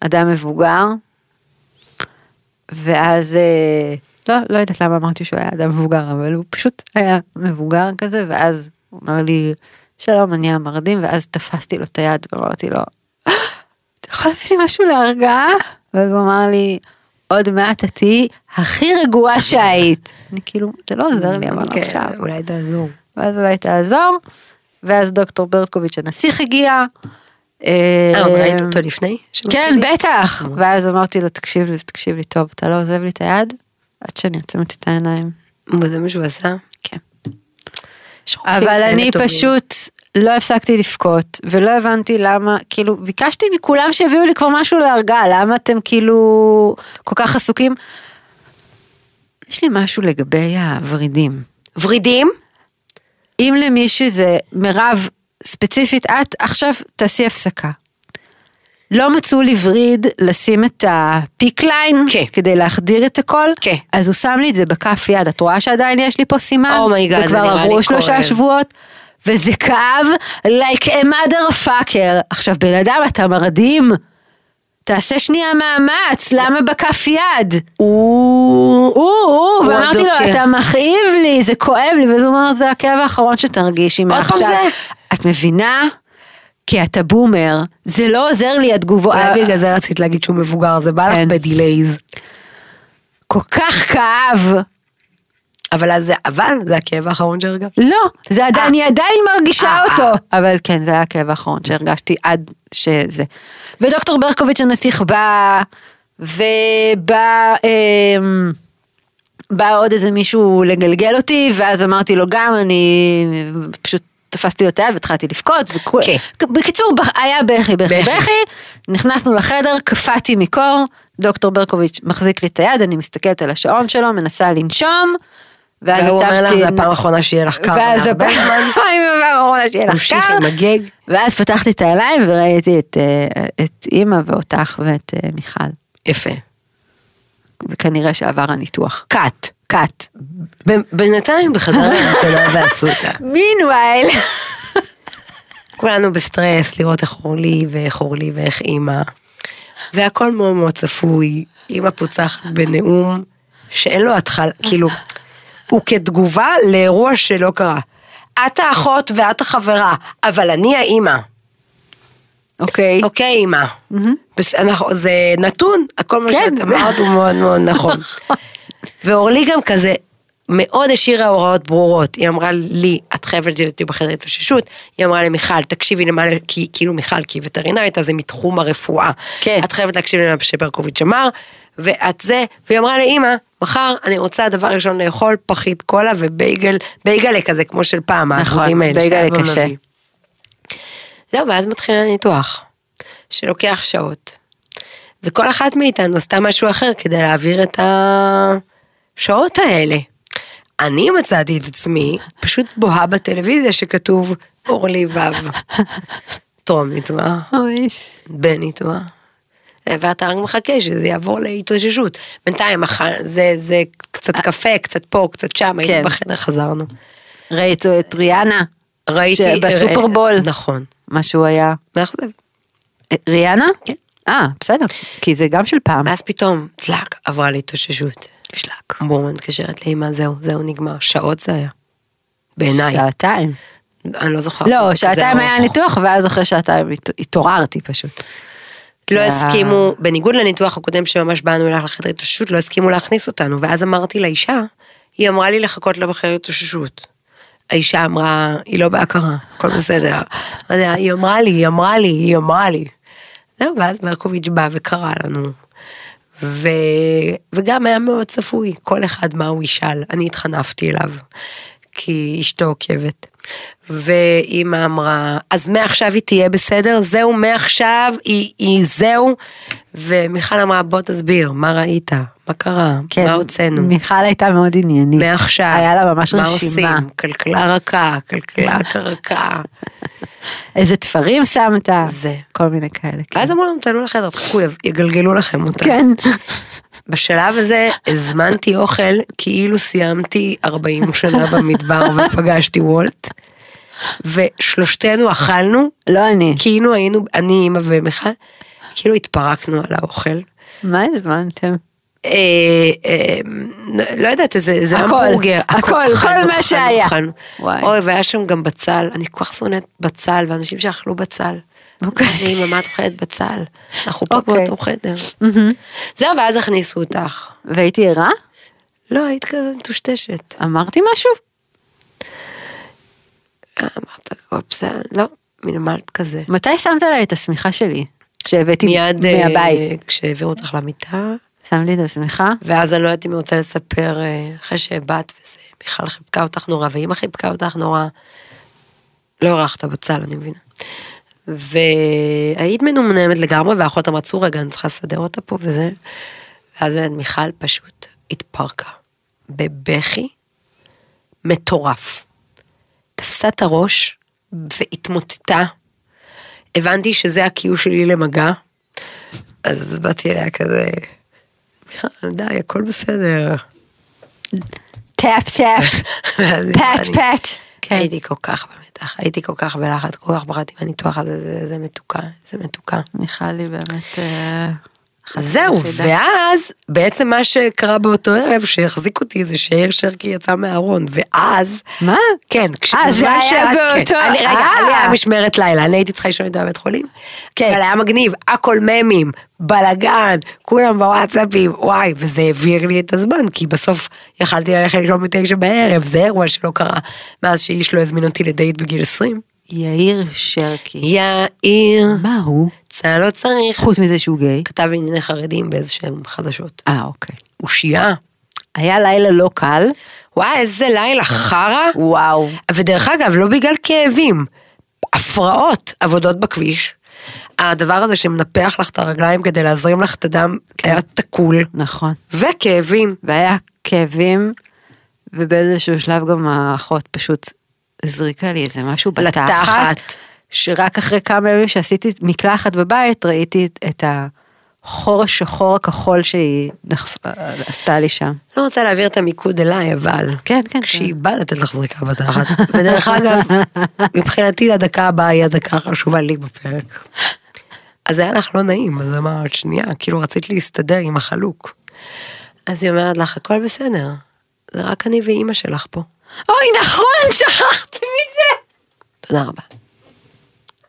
אדם מבוגר, ואז, אה, לא, לא יודעת למה אמרתי שהוא היה אדם מבוגר, אבל הוא פשוט היה מבוגר כזה, ואז הוא אמר לי, שלום, אני המרדים, ואז תפסתי לו את היד ואמרתי לו, אתה יכול להביא לי משהו להרגעה? ואז הוא אמר לי, עוד מעט את תהיי הכי רגועה שהיית. אני כאילו, זה לא עוזר לי, אבל כן, עכשיו. אולי תעזור. ואז אולי תעזור, ואז דוקטור ברקוביץ' הנסיך הגיע. אה, ראית אותו לפני? כן, בטח. ואז אמרתי לו, תקשיב לי, תקשיב לי טוב, אתה לא עוזב לי את היד? עד שאני עוצמת את העיניים. וזה מה שהוא עשה? כן. אבל אני. פשוט לא הפסקתי לבכות, ולא הבנתי למה, כאילו, ביקשתי מכולם שיביאו לי כבר משהו להרגעה, למה אתם כאילו כל כך עסוקים? יש לי משהו לגבי הוורידים. ורידים? אם למישהו זה, מירב, ספציפית את, עכשיו תעשי הפסקה. לא מצאו לי וריד לשים את ה PICC line, כן. כדי להחדיר את הכל, כן. אז הוא שם לי את זה בכף יד, את רואה שעדיין יש לי פה סימן? oh my God, זה וכבר נראה עברו שלושה כואב. שבועות, וזה כאב like a mother fucker. עכשיו בן אדם אתה מרדים, תעשה שנייה מאמץ, למה בכף יד? הוא... הוא, הוא, ואמרתי לו, הדוקר. אתה מכאיב לי, זה כואב לי, ואז הוא אומר, זה הכאב האחרון שתרגישי פעם מעכשיו. זה? את מבינה? כי אתה boomer, זה לא עוזר לי התגובות, אולי בגלל זה רצית להגיד שהוא מבוגר, זה בא לך כן. ב delays. כל כך כאב. אבל אז זה, אבל זה הכאב האחרון שהרגשת. לא, זה עדיין, אה. אני עדיין מרגישה אה, אותו. אבל כן, זה היה הכאב האחרון שהרגשתי עד שזה. ודוקטור ברקוביץ' הנסיך בא, ובא, אמ, בא עוד איזה מישהו לגלגל אותי, ואז אמרתי לו גם, אני פשוט תפסתי לו את היד והתחלתי לבכות. וכו- כן. בקיצור, היה בכי, בכי. בכי, נכנסנו לחדר, קפאתי מקור, דוקטור ברקוביץ' מחזיק לי את היד, אני מסתכלת על השעון שלו, מנסה לנשום. ואז והוא אומר לך, זה הפעם האחרונה שיהיה לך קר. ואז הפעם. האחרונה שיהיה לך תמשיכי קר. עם הגג. ואז פתחתי את העיניים וראיתי את, אה, את אימא ואותך ואת אה, מיכל. יפה. וכנראה שעבר הניתוח. קאט. קאט. בינתיים בחדר ההמתנה ועשו אותה. מינווייל. כולנו בסטרס לראות איך אורלי ואיך אורלי ואיך אימא. והכל מאוד מאוד צפוי. אימא פוצחת בנאום שאין לו התחלה, כאילו, הוא כתגובה לאירוע שלא קרה. את האחות ואת החברה, אבל אני האימא. אוקיי. אוקיי, אימא. זה נתון, הכל מה כן. שאת אמרת הוא מאוד מאוד נכון. ואורלי גם כזה מאוד השאירה הוראות ברורות. היא אמרה לי, את חייבת להיות בחדר התאוששות. היא אמרה למיכל, תקשיבי למה, כי כאילו מיכל, כי היא וטרינרית, אז זה מתחום הרפואה. כן. את חייבת להקשיב למה שברקוביץ' אמר, ואת זה, והיא אמרה לאימא, מחר אני רוצה דבר ראשון לאכול פחית קולה ובייגל, בייגלה כזה כמו של פעם, נכון, בייגלה קשה. זהו, ואז מתחיל הניתוח, שלוקח שעות. וכל אחת מאיתנו עשתה משהו אחר כדי להעביר את השעות האלה. אני מצאתי את עצמי פשוט בוהה בטלוויזיה שכתוב אורלי ו'. טרום ניתוח, בן ניתוח. ואתה רק מחכה שזה יעבור להתאוששות. בינתיים זה, זה קצת קפה, קצת פה, קצת שם, היינו כן. בחדר, חזרנו. ראיתי את ריאנה. ראיתי... בסופרבול. נכון. מה שהוא היה. מאכזב. אה, ריאנה? כן. אה, בסדר. כי זה גם של פעם. ואז פתאום, צלק, עברה לי התאוששות. שלק. בום, מתקשרת לאמא, זהו, זהו, נגמר. שעות זה היה. בעיניי. שעתיים. אני לא זוכרת. לא, שעתיים היה. ניתוח, ואז אחרי שעתיים הת- התעוררתי פשוט. לא אה. הסכימו, בניגוד לניתוח הקודם שממש באנו אליך לחדר התאוששות, לא הסכימו להכניס אותנו, ואז אמרתי לאישה, היא אמרה לי לחכות לה בחדר התאוששות. האישה אמרה, היא לא בהכרה, הכל בסדר. היא אמרה לי, היא אמרה לי, היא אמרה לי. זהו, ואז ברקוביץ' בא וקרא לנו. ו... וגם היה מאוד צפוי, כל אחד מה הוא ישאל, אני התחנפתי אליו, כי אשתו עוקבת. ואימא אמרה, אז מעכשיו היא תהיה בסדר? זהו, מעכשיו היא, היא זהו? ומיכל אמרה, בוא תסביר, מה ראית? מה קרה? מה הוצאנו? כן, מיכל הייתה מאוד עניינית. מעכשיו, היה לה ממש מה רשימה. עושים? כלכלה רכה, כלכלה רכה. איזה תפרים שמת. זה. כל מיני כאלה. כן. ואז אמרו לנו, תעלו לחדר, תחכו, יגלגלו לכם אותה. כן. בשלב הזה הזמנתי אוכל כאילו סיימתי 40 שנה במדבר ופגשתי וולט. ושלושתנו אכלנו, לא אני. כאילו היינו, אני, אימא ומיכל, כאילו התפרקנו על האוכל. מה הזמנתם? אה, אה, לא יודעת, איזה הכל, המבורגר. הכל, כל מה שהיה. אוי, והיה שם גם בצל, אני כל כך שונאת בצל, ואנשים שאכלו בצל. אוקיי. אני, את אוכלת בצל? אנחנו פה אוקיי. באותו חדר. זהו, ואז הכניסו אותך. והייתי ערה? לא, היית כזה מטושטשת. אמרתי משהו? אמרת, הכל בסדר, לא, מלמעלה כזה. מתי שמת עליי את השמיכה שלי? שהבאתי מיד אה, מהבית. כשהעבירו אותך למיטה, שם לי את השמיכה? ואז אני לא יודעת אם היא רוצה לספר, אה, אחרי שהבאת וזה, מיכל חיבקה אותך נורא, ואימא חיבקה אותך נורא. לא ערכת בצל, אני מבינה. והיית מנומנמת לגמרי, והאחות אמרה, צאו רגע, אני צריכה לסדר אותה פה וזה. ואז באמת מיכל פשוט התפרקה, בבכי מטורף. תפסה את הראש והתמוטטה. הבנתי שזה ה-Q שלי למגע, אז באתי אליה כזה, מיכל, די, הכל בסדר. tap tap, pat לי, pat. כן. הייתי כל כך במתח, הייתי כל כך בלחץ, כל כך פחדתי מהניתוח הזה, זה, זה מתוקה, זה מתוקה. מיכל היא באמת... אה, זהו. ואז בעצם מה שקרה באותו ערב שהחזיק אותי זה שיאיר שרקי יצא מהארון, ואז... מה? כן, אה, זה היה שאת- באותו- כן, אני- רגע, אה. לי היה משמרת לילה, אני הייתי צריכה לישון איתה בבית חולים. כן. אבל היה מגניב, הכל ממים, בלאגן, כולם בוואטסאפים, וואי, וזה העביר לי את הזמן, כי בסוף יכלתי ללכת לישון בתשע בערב, זה אירוע שלא קרה מאז שאיש לא הזמין אותי לדייט בגיל 20. יאיר שרקי. יאיר, מה הוא? צהל לא צריך. חוץ מזה שהוא גיי. כתב ענייני חרדים באיזה שהם חדשות. אה, אוקיי. הוא שיעה. היה לילה לא קל. וואי, איזה לילה חרא. וואו. ודרך אגב, לא בגלל כאבים, הפרעות, עבודות בכביש. הדבר הזה שמנפח לך את הרגליים כדי להזרים לך את הדם היה תקול, נכון. וכאבים. והיה כאבים, ובאיזשהו שלב גם האחות פשוט הזריקה לי איזה משהו בתחת, לתחת. שרק אחרי כמה ימים שעשיתי מקלחת בבית, ראיתי את החור השחור הכחול שהיא. עשתה לי שם. לא רוצה להעביר את המיקוד אליי, אבל... כן, כן, כשהיא באה לתת לך זריקה בתחת. ודרך אגב, מבחינתי הדקה הבאה היא הדקה החשובה לי בפרק. אז היה לך לא נעים, אז אמרת, שנייה, כאילו רצית להסתדר עם החלוק. אז היא אומרת לך, הכל בסדר, זה רק אני ואימא שלך פה. אוי, נכון, שכחתי מזה. תודה רבה.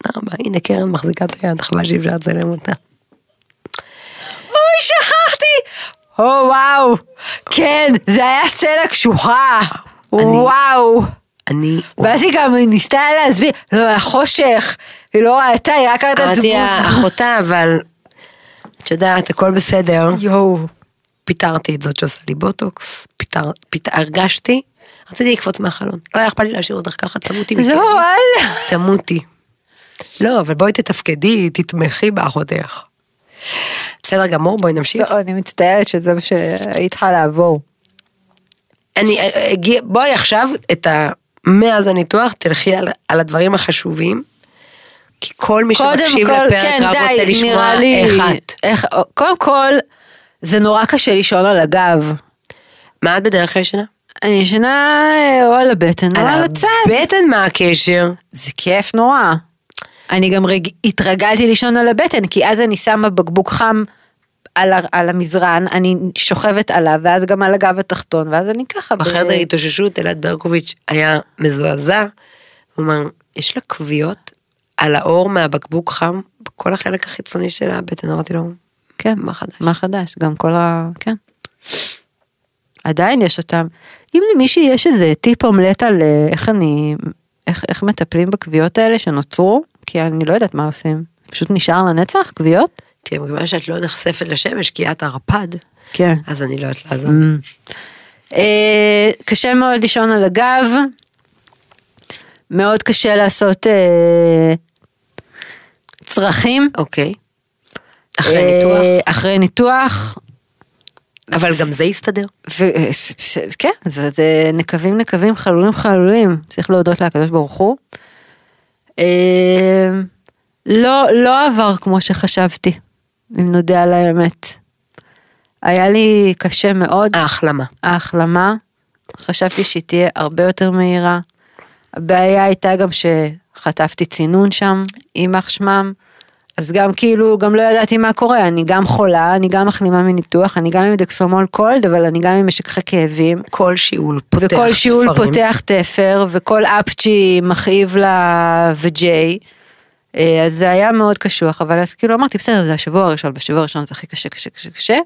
תודה רבה, הנה קרן מחזיקה את היד, חבל שאי אפשר לצלם אותה. אוי, שכחתי. או, וואו. כן, זה היה סצנה קשוחה. וואו. אני... ואז היא גם ניסתה להסביר, לא, היה חושך, היא לא ראתה, היא רק ראתה אמרתי לה, אחותה, אבל... את יודעת, הכל בסדר. יואו. פיטרתי את זאת שעושה לי בוטוקס, פיטר, הרגשתי, רציתי לקפוץ מהחלון. לא היה אכפת לי להשאיר אותך ככה, תמותי מכאב. לא, וואלה. תמותי. לא, אבל בואי תתפקדי, תתמכי באחותך. בסדר גמור, בואי נמשיך. לא, אני מצטערת שזה מה שהיית צריכה לעבור. אני, אה, הגיע- בואי עכשיו, את ה... מאז הניתוח, תלכי על, על הדברים החשובים. כי כל מי שמקשיב כל, לפרק כן, רק רוצה די, לשמוע נראה לי, איך את. איך, קודם כל, זה נורא קשה לישון על הגב. מה את בדרך כלל ישנה? אני ישנה אה, או על הבטן או על הצד. הבטן מה הקשר? זה כיף נורא. אני גם רג... התרגלתי לישון על הבטן, כי אז אני שמה בקבוק חם על, ה... על המזרן, אני שוכבת עליו, ואז גם על הגב התחתון, ואז אני ככה. ב- בחדר התאוששות אלעד ברקוביץ' היה מזועזע. הוא אמר, יש לה כוויות על האור מהבקבוק חם בכל החלק החיצוני של הבטן. אמרתי לו, כן, מה חדש? מה חדש? גם כל ה... כן. עדיין יש אותם. אם למישהי יש איזה טיפ אומלט על אה, איך אני, איך, איך מטפלים בכוויות האלה שנוצרו, כי אני לא יודעת מה עושים. פשוט נשאר לנצח כוויות? תראה, מכיוון שאת לא נחשפת לשמש כי את ערפד, כן. אז אני לא יודעת לעזור. אה, קשה מאוד לישון על הגב, מאוד קשה לעשות אה, צרכים. אוקיי. אחרי אה, ניתוח, אחרי ניתוח, אבל גם זה יסתדר. ש- כן, זה נקבים נקבים חלולים חלולים, צריך להודות לקדוש ברוך הוא. אה, לא, לא עבר כמו שחשבתי, אם נודה על האמת. היה לי קשה מאוד, ההחלמה. ההחלמה, חשבתי שהיא תהיה הרבה יותר מהירה, הבעיה הייתה גם שחטפתי צינון שם, יימח שמם. אז גם כאילו, גם לא ידעתי מה קורה, אני גם חולה, אני גם מחלימה מניתוח, אני גם עם דקסומול קולד, אבל אני גם עם משככי כאבים. כל שיעול פותח וכל שיעול תפרים. פותח תפר, וכל אפצ'י מכאיב לה וג'יי. אה, אז זה היה מאוד קשוח, אבל אז כאילו אמרתי, בסדר, זה השבוע הראשון, בשבוע הראשון זה הכי קשה, קשה, קשה, קשה.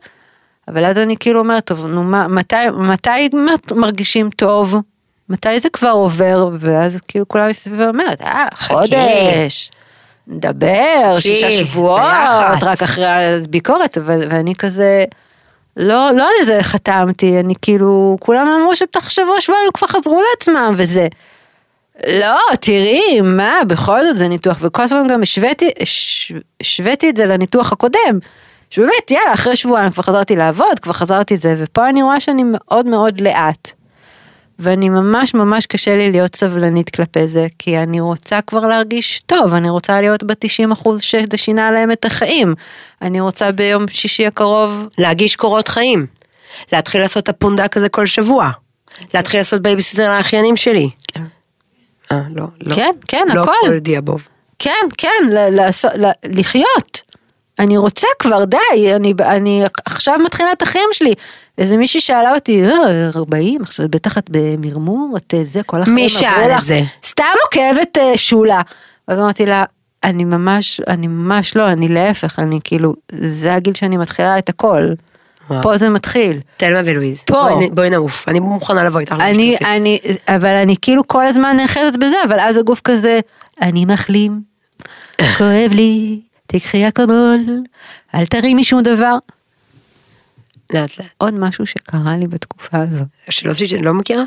אבל אז אני כאילו אומרת, טוב, נו, מה, מתי, מתי מרגישים טוב? מתי זה כבר עובר? ואז כאילו כולם מסביבי אומרת, אה, חודש. נדבר, שישה שבועות. רק אחרי הביקורת, אבל, ואני כזה, לא, לא על זה חתמתי, אני כאילו, כולם אמרו שתוך שבוע שבועיים כבר חזרו לעצמם וזה. לא, תראי, מה, בכל זאת זה ניתוח, וכל הזמן גם השוויתי, הש- השוויתי את זה לניתוח הקודם. שבאמת, יאללה, אחרי שבועיים כבר חזרתי לעבוד, כבר חזרתי זה, ופה אני רואה שאני מאוד מאוד לאט. ואני ממש ממש קשה לי להיות סבלנית כלפי זה, כי אני רוצה כבר להרגיש טוב, אני רוצה להיות ב-90 אחוז שזה שינה להם את החיים. אני רוצה ביום שישי הקרוב, להגיש קורות חיים. להתחיל לעשות את הפונדק הזה כל שבוע. להתחיל לעשות בייביסיטר לאחיינים שלי. אה, לא, לא. כן, כן, לא הכל. כל דיבוב. כן, כן, ל- לחיות. אני רוצה כבר, די, אני, אני עכשיו מתחילה את החיים שלי. איזה מישהי שאלה אותי, "אה, 40, עכשיו בטח את במרמור, את אה, זה, כל החיים מי עברו שאל את לך." זה? סתם עוקבת אה, שולה. אז אמרתי לה, אני ממש, אני ממש לא, אני להפך, אני כאילו, זה הגיל שאני מתחילה את הכל. וואו. פה זה מתחיל. תלמה ולואיז. פה. בואי בואי נעוף. אני מוכנה לבוא איתך. אני. אני, אבל אני כאילו כל הזמן נאחזת בזה, אבל אז הגוף כזה, אני מחלים, כואב לי, תקחי אקמול, אל תרימי שום דבר. לאט לאט. עוד משהו שקרה לי בתקופה הזו, שלא שאני לא מכירה?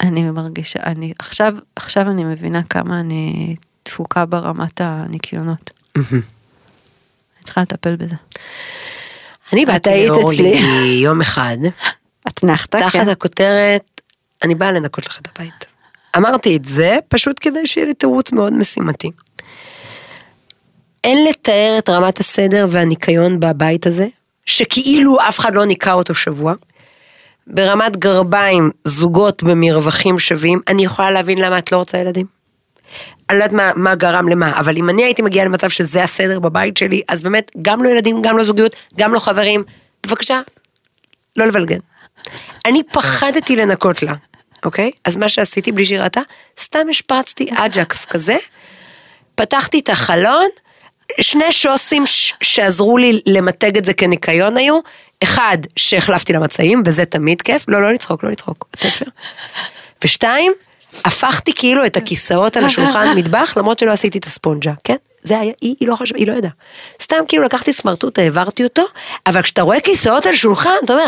אני מרגישה, אני, עכשיו, עכשיו אני מבינה כמה אני תפוקה ברמת הניקיונות. אני צריכה לטפל בזה. אני את באתי לאורלי. יום אחד, את נחת, תחת כן? הכותרת, אני באה לנקות לך את הבית. אמרתי את זה פשוט כדי שיהיה לי תירוץ מאוד משימתי. אין לתאר את רמת הסדר והניקיון בבית הזה, שכאילו אף אחד לא ניקה אותו שבוע. ברמת גרביים, זוגות במרווחים שווים, אני יכולה להבין למה את לא רוצה ילדים. אני לא יודעת מה, מה גרם למה, אבל אם אני הייתי מגיעה למצב שזה הסדר בבית שלי, אז באמת, גם לא ילדים, גם לא זוגיות, גם לא חברים, בבקשה, לא לבלגן. אני פחדתי לנקות לה, אוקיי? אז מה שעשיתי בלי שהיא ראתה, סתם השפרצתי אג'קס כזה, פתחתי את החלון, שני שוסים ש- שעזרו לי למתג את זה כניקיון היו, אחד שהחלפתי למצעים, וזה תמיד כיף, לא, לא לצחוק, לא לצחוק, תפר. ושתיים, הפכתי כאילו את הכיסאות על השולחן מטבח, למרות שלא עשיתי את הספונג'ה, כן? זה היה, היא, היא לא חשבה, היא לא ידעה. סתם כאילו לקחתי סמרטוט, העברתי אותו, אבל כשאתה רואה כיסאות על שולחן, אתה אומר,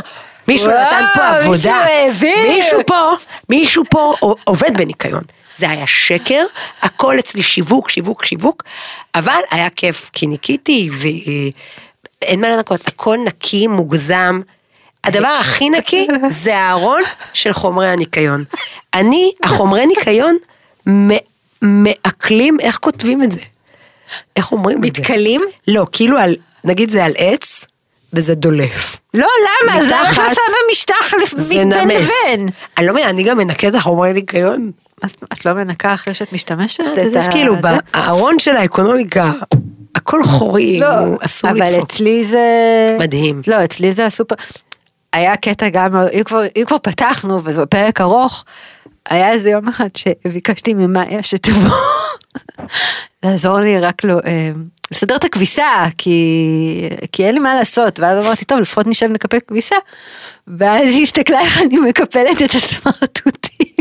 מישהו וואו, נתן פה עבודה. מישהו העביר. מישהו פה, מישהו פה עובד בניקיון. זה היה שקר, הכל אצלי שיווק, שיווק, שיווק, אבל היה כיף, כי ניקיתי ואין מה לנקות, הכל נקי, מוגזם. הדבר הכי נקי זה הארון של חומרי הניקיון. אני, החומרי ניקיון, מעכלים, איך כותבים את זה? איך אומרים את זה? מתכלים? לא, כאילו על, נגיד זה על עץ, וזה דולף. לא, למה? לא זה בין נמס. לבין? אני לא מבינה, אני גם מנקה את החומרי ניקיון. אז את לא מנקה אחרי שאת משתמשת? זה יש כאילו? בארון של האקונומיקה, הכל חורי, לא, אסור אבל לדפוק. אצלי זה... מדהים. לא, אצלי זה הסופר... היה קטע גם, אם כבר, אם כבר פתחנו, וזה פרק ארוך, היה איזה יום אחד שביקשתי ממאיה שתבוא לעזור לי רק לא, אה, לסדר את הכביסה, כי, כי אין לי מה לעשות, ואז אמרתי, טוב, לפחות נשב נקפל כביסה, ואז היא הסתכלה איך אני מקפלת את הסמרטוטים.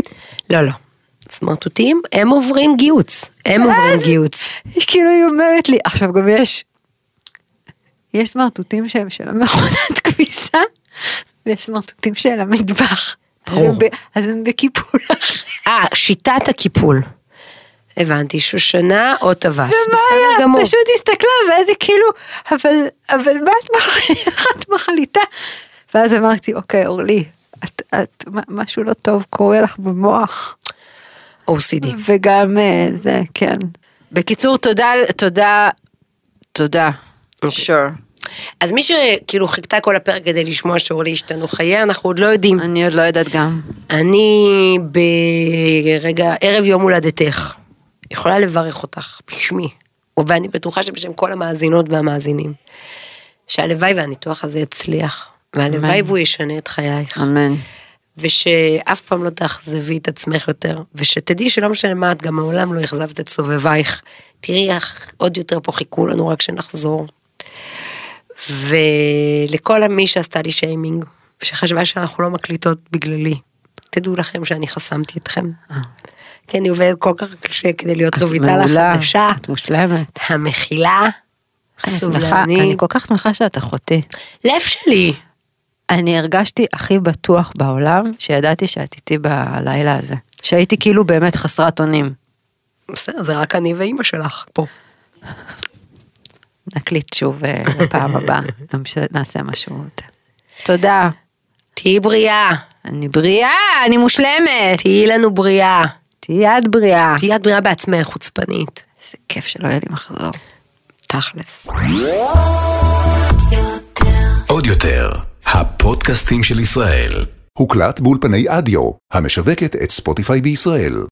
לא, לא. סמרטוטים, הם עוברים גיוץ. הם עוברים גיוץ. היא כאילו היא אומרת לי, עכשיו גם יש, יש סמרטוטים שהם של המכונת כביסה, ויש סמרטוטים של המטבח. ברור. אז הם בקיפול אחר. אה, שיטת הקיפול. הבנתי, שושנה או טווס. ומה בסדר היה? גמור. פשוט הסתכלה, ואז היא כאילו, אבל, אבל מה את מחליטה? איך את מחליטה? ואז אמרתי, אוקיי, אורלי, את, את, משהו לא טוב קורה לך במוח. OCD. וגם אה, זה, כן. בקיצור, תודה, תודה, תודה. אוקיי. sure. אז מי שכאילו חיכתה כל הפרק כדי לשמוע שאורלי השתנו חייה, אנחנו עוד לא יודעים. אני עוד לא יודעת גם. אני ברגע, ערב יום הולדתך, יכולה לברך אותך בשמי, ואני בטוחה שבשם כל המאזינות והמאזינים, שהלוואי והניתוח הזה יצליח, והלוואי אמן. והוא ישנה את חייך, אמן. ושאף פעם לא תאכזבי את עצמך יותר, ושתדעי שלא משנה מה את, גם מעולם לא אכזבת את סובבייך. תראי איך עוד יותר פה חיכו לנו רק שנחזור. ולכל מי שעשתה לי שיימינג, ושחשבה שאנחנו לא מקליטות בגללי, תדעו לכם שאני חסמתי אתכם. כי אני עובדת כל כך קשה כדי להיות את רויטל מעולה, החדשה, את מושלמת. המכילה, אני שמחה, הסובלנית, אני כל כך שמחה שאת אחותי. לב שלי. אני הרגשתי הכי בטוח בעולם שידעתי שאת איתי בלילה הזה. שהייתי כאילו באמת חסרת אונים. בסדר, זה רק אני ואימא שלך פה. נקליט שוב אה, בפעם הבאה, נמש- נעשה משהו. תודה. תהיי בריאה, אני בריאה, אני מושלמת. תהיי לנו בריאה. תהיי את בריאה. תהיי את בריאה בעצמך, חוצפנית. איזה כיף שלא יהיה לי מחזור. תכלס. עוד יותר, הפודקאסטים של ישראל. הוקלט באולפני אדיו, המשווקת את ספוטיפיי בישראל.